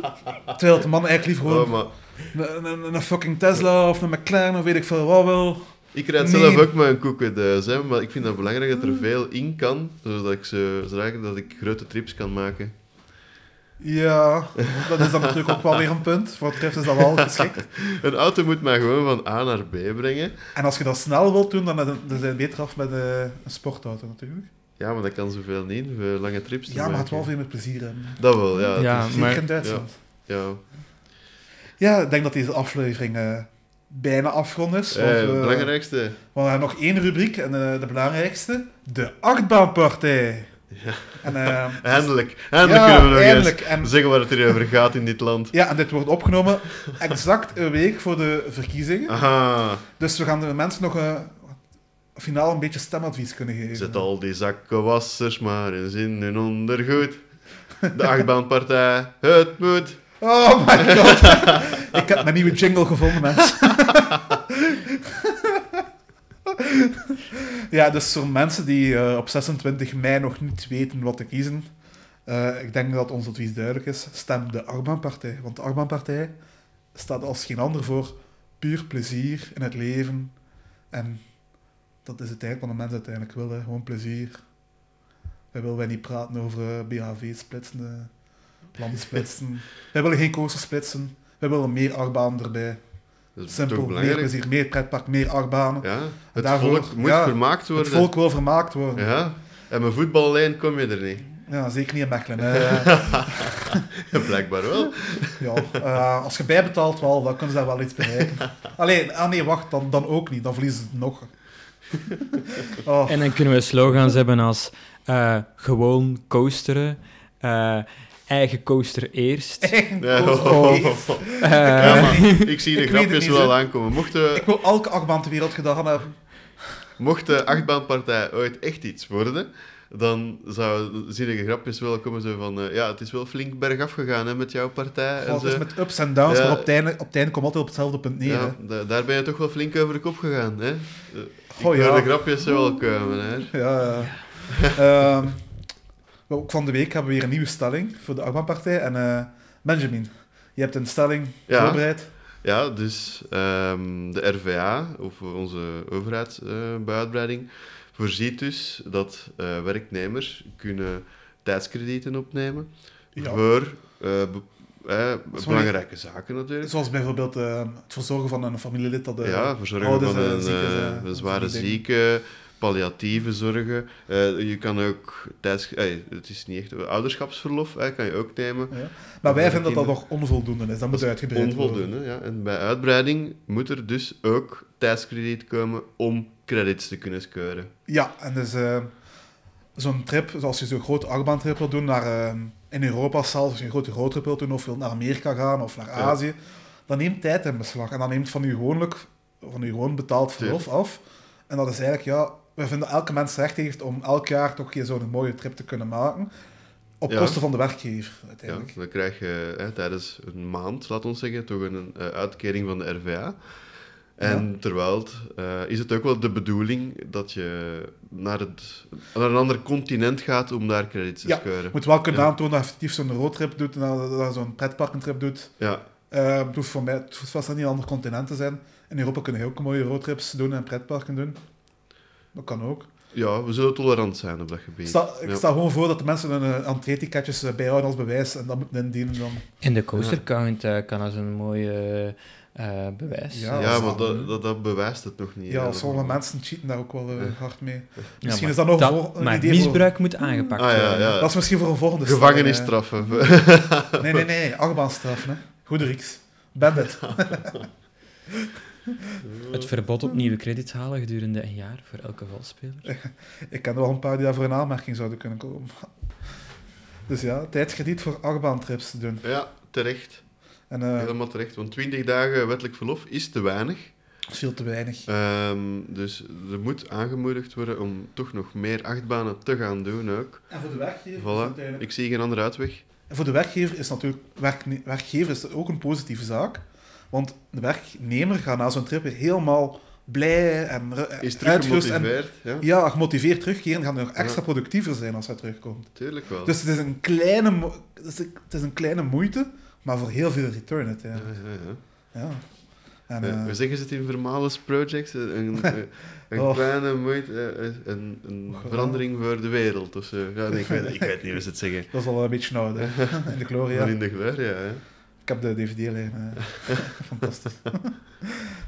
Terwijl de man eigenlijk liever Oh, gewoon een, een, een fucking Tesla of een McLaren of weet ik veel wat wil. Ik rijd Nee. zelf ook met een koekenduis, hè, maar ik vind het belangrijk dat er veel in kan, zodat ik, ik, dat ik grote trips kan maken. Ja, dat is dan natuurlijk ook wel weer een punt. Voor het betreft is dat wel geschikt. Een auto moet mij gewoon van A naar B brengen. En als je dat snel wilt doen, dan, dan zijn je beter af met eh, een sportauto natuurlijk. Ja, maar dat kan zoveel niet, voor lange trips Ja, maar het wel veel meer plezier hebben. Dat wel, ja. Ja, Zeker in Duitsland. ja. Ja, ik denk dat deze aflevering eh, bijna afgerond is. Want, Eh, we- het belangrijkste. we hebben nog één rubriek, en eh, de belangrijkste. De achtbaanpartij. Ja. En, eh, Eindelijk, eindelijk ja, kunnen we nog eindelijk. eens En, zeggen waar het hier over gaat in dit land. ja, en dit wordt opgenomen exact een week voor de verkiezingen. Aha, Dus we gaan de mensen nog eh, finaal een beetje stemadvies kunnen geven. zet al die zakken wassers maar eens in hun ondergoed. De achtbaanpartij, het moet. Oh my god. ik heb mijn nieuwe jingle gevonden, mensen. Ja, dus voor mensen die eh, op 26 mei nog niet weten wat te kiezen, eh, ik denk dat ons advies duidelijk is. Stem de Arbaanpartij. Want de Arbaanpartij staat als geen ander voor puur plezier in het leven. En dat is het eigenlijk wat de mensen uiteindelijk willen. Gewoon plezier. Wij willen wij niet praten over eh, BHV-splitsen, landsplitsen. Wij willen geen coasters splitsen. Wij willen meer achtbanen erbij. Dat is Simpel, toch meer belangrijk. plezier, meer pretpark, meer achtbanen. Ja, het Daarvoor- volk moet ja, vermaakt worden. Het volk wil vermaakt worden. Ja, en met voetbal alleen kom je er niet. Ja, zeker niet in Mechelen. Blijkbaar wel. ja, eh, als je bijbetaalt wel, dan kunnen ze daar wel iets bereiken. Alleen, ah nee, wacht, dan, dan ook niet. Dan verliezen ze het nog. Oh, En dan kunnen we slogans hebben als eh, gewoon coasteren, eh, eigen coaster eerst. eigen Ja, coaster. oh. eh, Ja, maar ik zie de Ik grapjes niet, wel aankomen. Ik wil elke achtbaan ter wereld gedaan hebben. mocht de achtbaanpartij ooit echt iets worden, dan zou, zie je de grapjes wel komen zo van... eh, ja, het is wel flink bergaf gegaan hè, met jouw partij. en Oh, het is zo. met ups en downs, Ja. maar op het einde, op het einde komt altijd op hetzelfde punt neer. ja, da- daar ben je toch wel flink over de kop gegaan. Hè? Eh, Ik Oh, hoor ja. de grapjes wel komen. Hè? Ja, ja. Ook van de week hebben we weer een nieuwe stelling voor de achtbaanpartij. En eh, Benjamin, je hebt een stelling Ja. voorbereid. Ja, dus ehm, de RVA, of onze overheid eh, bij uitbreiding, voorziet dus dat eh, werknemers kunnen tijdskredieten opnemen Ja. voor eh, eh, belangrijke zaken natuurlijk. Zoals bijvoorbeeld eh, het verzorgen van een familielid dat... eh, ja, verzorgen van eh, een, eh, eh, zware zieke, palliatieve zorgen. Eh, je kan ook tijds, eh, het is niet echt ouderschapsverlof, kan je ook nemen. Ja. Maar wij vinden dat dat nog onvoldoende is. Dat moet uitgebreid worden. Onvoldoende, ja. En bij uitbreiding moet er dus ook tijdskrediet komen om credits te kunnen scoren. Ja, en dus eh, zo'n trip, zoals je zo'n grote achtbaantrip wil doen naar, in Europa zelfs, als je een grote roadtrip wilt doen, of wilt naar Amerika gaan of naar Azië, dan neemt tijd in beslag. En dan neemt van je gewoonlijk, van je gewoon betaald verlof af. En dat is eigenlijk, ja, we vinden elke mens recht heeft om elk jaar toch hier zo'n mooie trip te kunnen maken. Op Ja. kosten van de werkgever, Ja, uiteindelijk. dan krijg je hè, tijdens een maand, laat ons zeggen, toch een eh, uitkering van de RVA. En terwijl het, eh, is het ook wel de bedoeling dat je naar, het, naar een ander continent gaat om daar credits te Ja. Je moet wel kunnen Ja. aantonen dat je effectief zo'n roadtrip doet en dat zo'n pretparkentrip doet. Ja, Eh, het hoeft voor mij het hoeft vast niet een ander continent te zijn. In Europa kunnen ook mooie roadtrips doen en pretparken doen. Dat kan ook. ja, we zullen tolerant zijn op dat Ik gebied. sta, ik Ja. sta gewoon voor dat de mensen hun uh, entree-ticketjes eh, bijhouden als bewijs en dat moeten indienen dan. En de coaster count eh, kan als een mooie eh, bewijs. Ja, Ja, maar dat, dat, dat bewijst het nog niet. Ja, sommige mensen cheaten daar ook wel eh, Ja. hard mee. Ja, Misschien is dat nog dat- voor, een Maar idee voor- misbruik moet aangepakt Ah, ja, worden. ja. Dat is misschien voor een volgende Gevangenisstraffen. eh. Nee, nee, nee. Achtbaanstraffen, hè. Goede Rieks. Bandit. Het verbod op nieuwe credits halen gedurende een jaar voor elke valspeler. Ik ken er wel een paar die daar voor een aanmerking zouden kunnen komen. Dus ja, tijdskrediet voor achtbaantrips te doen. ja, terecht. En eh, Helemaal terecht. Want 20 dagen wettelijk verlof is te weinig. dat is veel te weinig. Ehm, dus er moet aangemoedigd worden om toch nog meer achtbanen te gaan doen ook. En voor de werkgever is Voilà. uiteindelijk- Ik zie geen andere uitweg. En voor de werkgever is natuurlijk werkne- werkgever is ook een positieve zaak. Want de werknemer gaat na zo'n trip weer helemaal blij en Is uitgerust en gemotiveerd. Ja, ja, gemotiveerd terugkeren. Gaat nog extra Ja. productiever zijn als hij terugkomt. tuurlijk wel. Dus het is een kleine, het is een, het kleine moeite, maar voor heel veel return ja, uiteindelijk. ja, ja. Ja. En, Eh, eh, Hoe zeggen ze het in Vermales Projects? Een, een, Oh. kleine moeite, eh, een, een Oh. verandering voor de wereld. Of zo. Ja, nee, ik, weet, ik weet niet hoe ze het zeggen. dat is al een beetje hè. in de gloria. Maar in de gloria, hè. Ik heb de DVD-lijn. eh, fantastisch.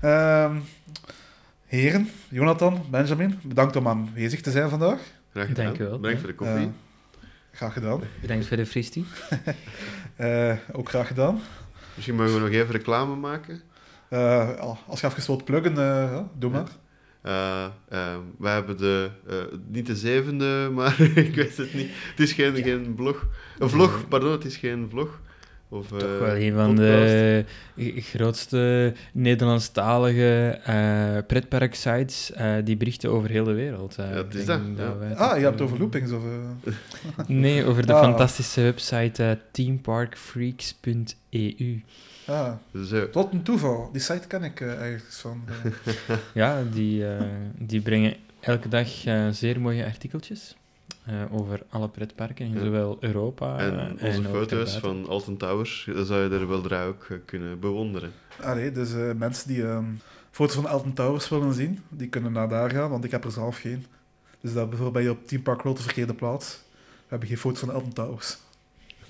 Ehm, heren, Jonathan, Benjamin, bedankt om aanwezig te zijn vandaag. Graag gedaan. Dank u wel. Bedankt voor de koffie. Eh, graag gedaan. Bedankt voor de fristie. Eh, ook graag gedaan. Misschien mogen we nog even reclame maken. Eh, als je even wilt pluggen, eh, doe maar. Wij hebben de, eh, niet de zevende, maar ik weet het niet. Het is geen, geen blog. Een vlog, pardon, het is geen vlog. Of, Toch eh, wel een van de grootste Nederlandstalige eh pretparksites eh die berichten over heel de wereld. eh. Ja, het is dat, ja. Ah, je hebt het over loopings of... Nee, over de Ah. fantastische website teamparkfreaks.eu. ah, Zo. tot een toeval. Die site ken ik ergens van. eh. Ja, die, eh, die brengen elke dag eh, zeer mooie artikeltjes eh, over alle pretparken in Ja. zowel Europa En eh, onze ook foto's van Alton Towers, dat zou je er wel draai ook eh, kunnen bewonderen. Allee, dus eh, mensen die ehm, foto's van Elton Towers willen zien, die kunnen naar daar gaan, want ik heb er zelf geen. Dus dat bijvoorbeeld ben je op Team Park World de verkeerde plaats. We hebben geen foto's van Elton Towers.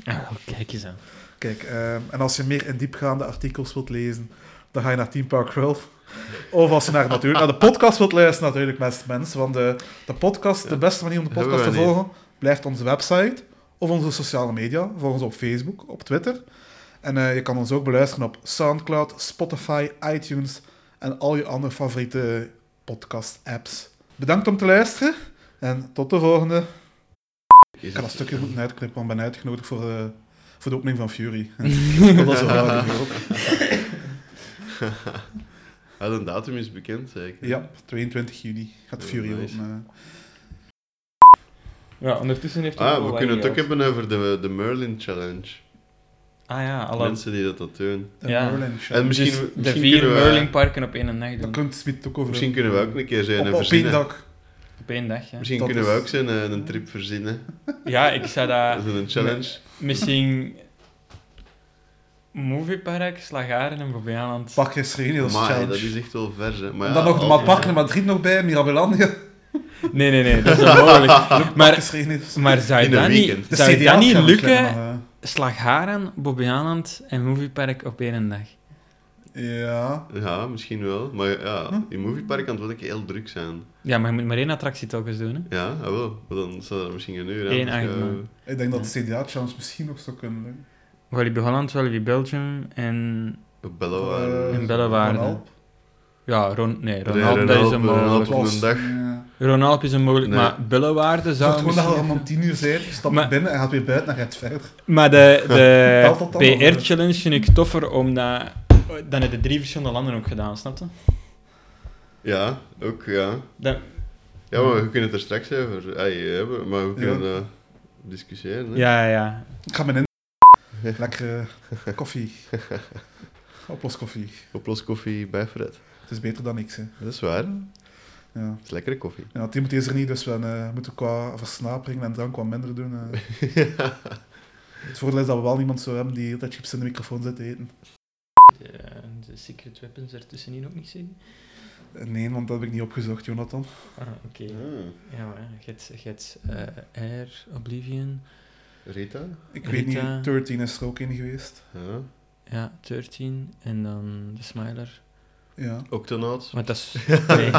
Ah, kijk eens aan. Kijk, ehm, en als je meer in diepgaande artikels wilt lezen, dan ga je naar Team Park World. Of als je naar, natuurlijk, naar de podcast wilt luisteren, natuurlijk, beste mensen. Want de, de podcast, de beste manier om de podcast te niet. volgen, blijft onze website of onze sociale media. Volg ons op Facebook, op Twitter. En eh, je kan ons ook beluisteren op Soundcloud, Spotify, iTunes en al je andere favoriete podcast-apps. Bedankt om te luisteren en tot de volgende. Ik kan dat stukje moeten uitknippen, want ik ben uitgenodigd voor, eh, voor de opening van Fury. dat is wel. Ah, de datum is bekend, zeker. Ja, 22 juni gaat Oh, Fury nice. Ja, ondertussen heeft hij Ah, we kunnen het ook hebben over de, de Merlin Challenge. Ah ja, alle... Mensen die dat, dat doen. De Ja. Merlin Show. En misschien, Dus de misschien vier kunnen we- Merlin-parken op één dag Dat doen. kunt Smit ook over Misschien kunnen we ook een keer zijn op, en op één dak. Op één dag, ja. Misschien Dat kunnen we ook zijn eh, een trip verzinnen. Ja, ik zou dat... Dat is een challenge. Misschien... Moviepark, Slagaren en Bobbejaanland. Dat is Maar challenge. dat is echt wel vers, hè. Maar en ja, dan nog de Maatparken in Madrid nog bij, Mirabelandia. Nee, nee, nee, dat is onmogelijk. Maar, maar zou dat niet, zou dat niet lukken? Slagharen, Bobbejaanland en Moviepark op één dag. Ja. Ja, misschien wel. Maar ja, Hm? in Moviepark kan het wel een keer heel druk zijn. Ja, maar je moet maar één attractie telkens doen, hè. Ja, ah, wel. Maar Dan zou er misschien een uur aan. Eén Ik denk dat de CDA-challenge misschien nog zou kunnen lukken. Walibi Holland, Walibi Belgium en... Bellewaarde. Eh, In Bellewaarde. Van Alp. Ja, Ron, nee, Ron- Ronalp, dat is een mogelijk. een Was- dag. Ja. Ronalp is een mogelijk, Nee. maar Bellewaarde Het zou wordt gewoon dat je om tien uur bent, je stapt Maar- binnen en gaat weer buiten en gaat verder. Maar de, de nog, eh? PR-challenge vind ik toffer, omdat... Dan heb je drie verschillende landen ook gedaan, snap je? Ja, ook, ja. Ja, maar we kunnen het er straks over hebben, maar we Ja. kunnen dat discussiëren. Hè? ja, ja. Ik ga me in. Lekkere koffie. Oploskoffie. Oploskoffie bij Fred. Het is beter dan niks, hè. Dat is waar. Ja. Dat is lekkere koffie. Ja, Timothy is er niet, dus we eh, moeten qua versnapering en drank wat minder doen. eh. Het voordeel is dat we wel niemand zo hebben die dat chips in de microfoon zit te eten. De, de secret weapons ertussenin ook niet zien. Eh, Nee, want dat heb ik niet opgezocht, Jonathan. Ah, oké. Hmm. Ja, maar je hebt, je hebt eh, Air, Oblivion, Rita? Ik weet Rita. niet, 13 is er ook in geweest. Ja. ja, 13 en dan de Smiler. Ja. Octonauts. Maar dat is... Nee,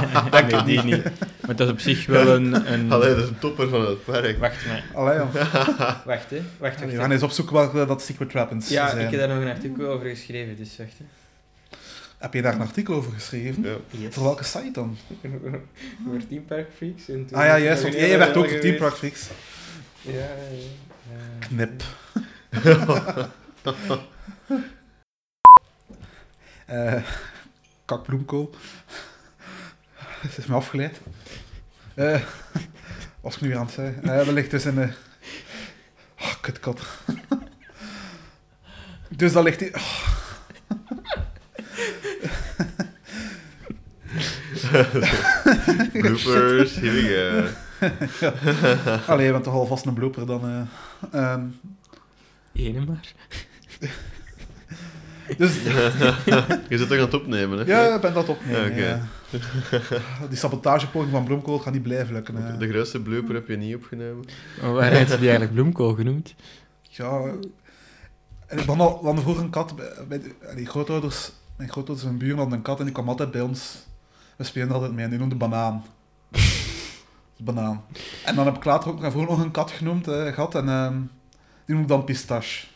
nee, die niet. Maar dat is op zich wel een... een... Allee, dat is een topper van het park. Wacht, maar... Allee, ja. Wacht, hè. Wacht, wacht. We gaan eens opzoeken eh, dat Secret Weapons Ja, zijn. ik heb daar nog een artikel over geschreven, dus wacht, hè. Heb je daar een artikel over geschreven? Ja. Yes. Voor welke site dan? Voor Team Park Freaks. En toen Ah ja, juist, want jij werd ook Team. Park Freaks. Ja, ja, ja. Knip. Eh kakbloemkool. Het is me afgeleid. Eh wat was ik nu aan het zeggen? Eh dat ligt dus in de... Oh, kutkat. dus dat ligt... oh, Bloopers, here we go. Allee, je bent toch alvast een blooper dan... eh ehm, Ene maar. dus Je zit toch aan het opnemen, hè? ja, ik ben dat opnemen. Ja. Die sabotagepoging van Bloemkool gaat niet blijven lukken. hè. De grootste blooper heb je niet opgenomen. Maar waar heeft ze die eigenlijk bloemkool genoemd? Ja, en ik had al, we hadden vroeger een kat bij, die grootouders. Mijn grootouders en buren hadden een kat en die kwam altijd bij ons. We spelen altijd mee en die noemde Banaan. Banaan. En dan heb ik later ook vroeger nog een kat genoemd, eh, gehad, en ehm, die noemde dan Pistache.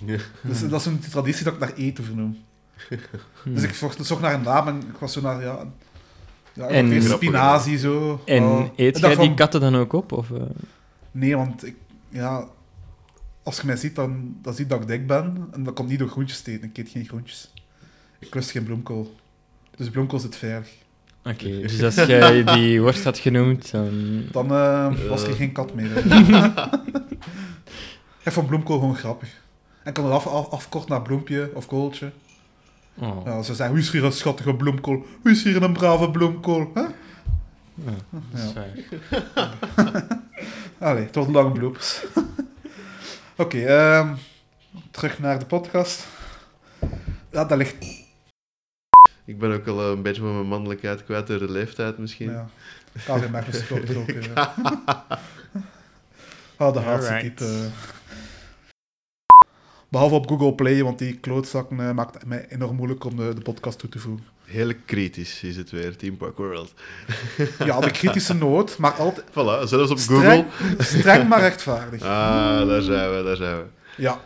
Dus dat is een traditie dat ik naar eten vernoem. Hm. Dus ik zocht, zocht naar een naam en ik was zo naar, ja... Ja, En- en spinazie, zo. En Oh. eet Ik jij die katten dan ook op? Of, eh? Nee, want ik, ja, als je mij ziet, dan, dan zie je dat ik dik ben. En dat komt niet door groentjes te eten. Ik eet geen groentjes. Ik lust geen bloemkool. Dus bloemkool zit veilig. Oké, dus als jij die worst had genoemd, dan... Dan eh, was er Eh. geen kat meer. ik vond bloemkool gewoon grappig. En ik kon het af, af, afkorten naar bloempje of kooltje. Oh. Ja, ze zeggen, wie is hier een schattige bloemkool? Wie is hier een brave bloemkool? Hè? Ja, dat is waar. Allee, het wordt lange bloopers. Oké, ehm, terug naar de podcast. Ja, dat ligt... Ik ben ook al eh, een beetje van mijn mannelijkheid kwijt door de leeftijd misschien. Ja, KV Magnus klopt er ook in. ja. Ah, de hardste Alright. type. eh. Behalve op Google Play, want die klootzakken eh, maakt het mij enorm moeilijk om de, de podcast toe te voegen. Heel kritisch is het weer, Team Park World. Ja, de kritische noot, maar altijd Voilà, zelfs op streng, Google. streng maar rechtvaardig. Ah, daar zijn we, daar zijn we. Ja,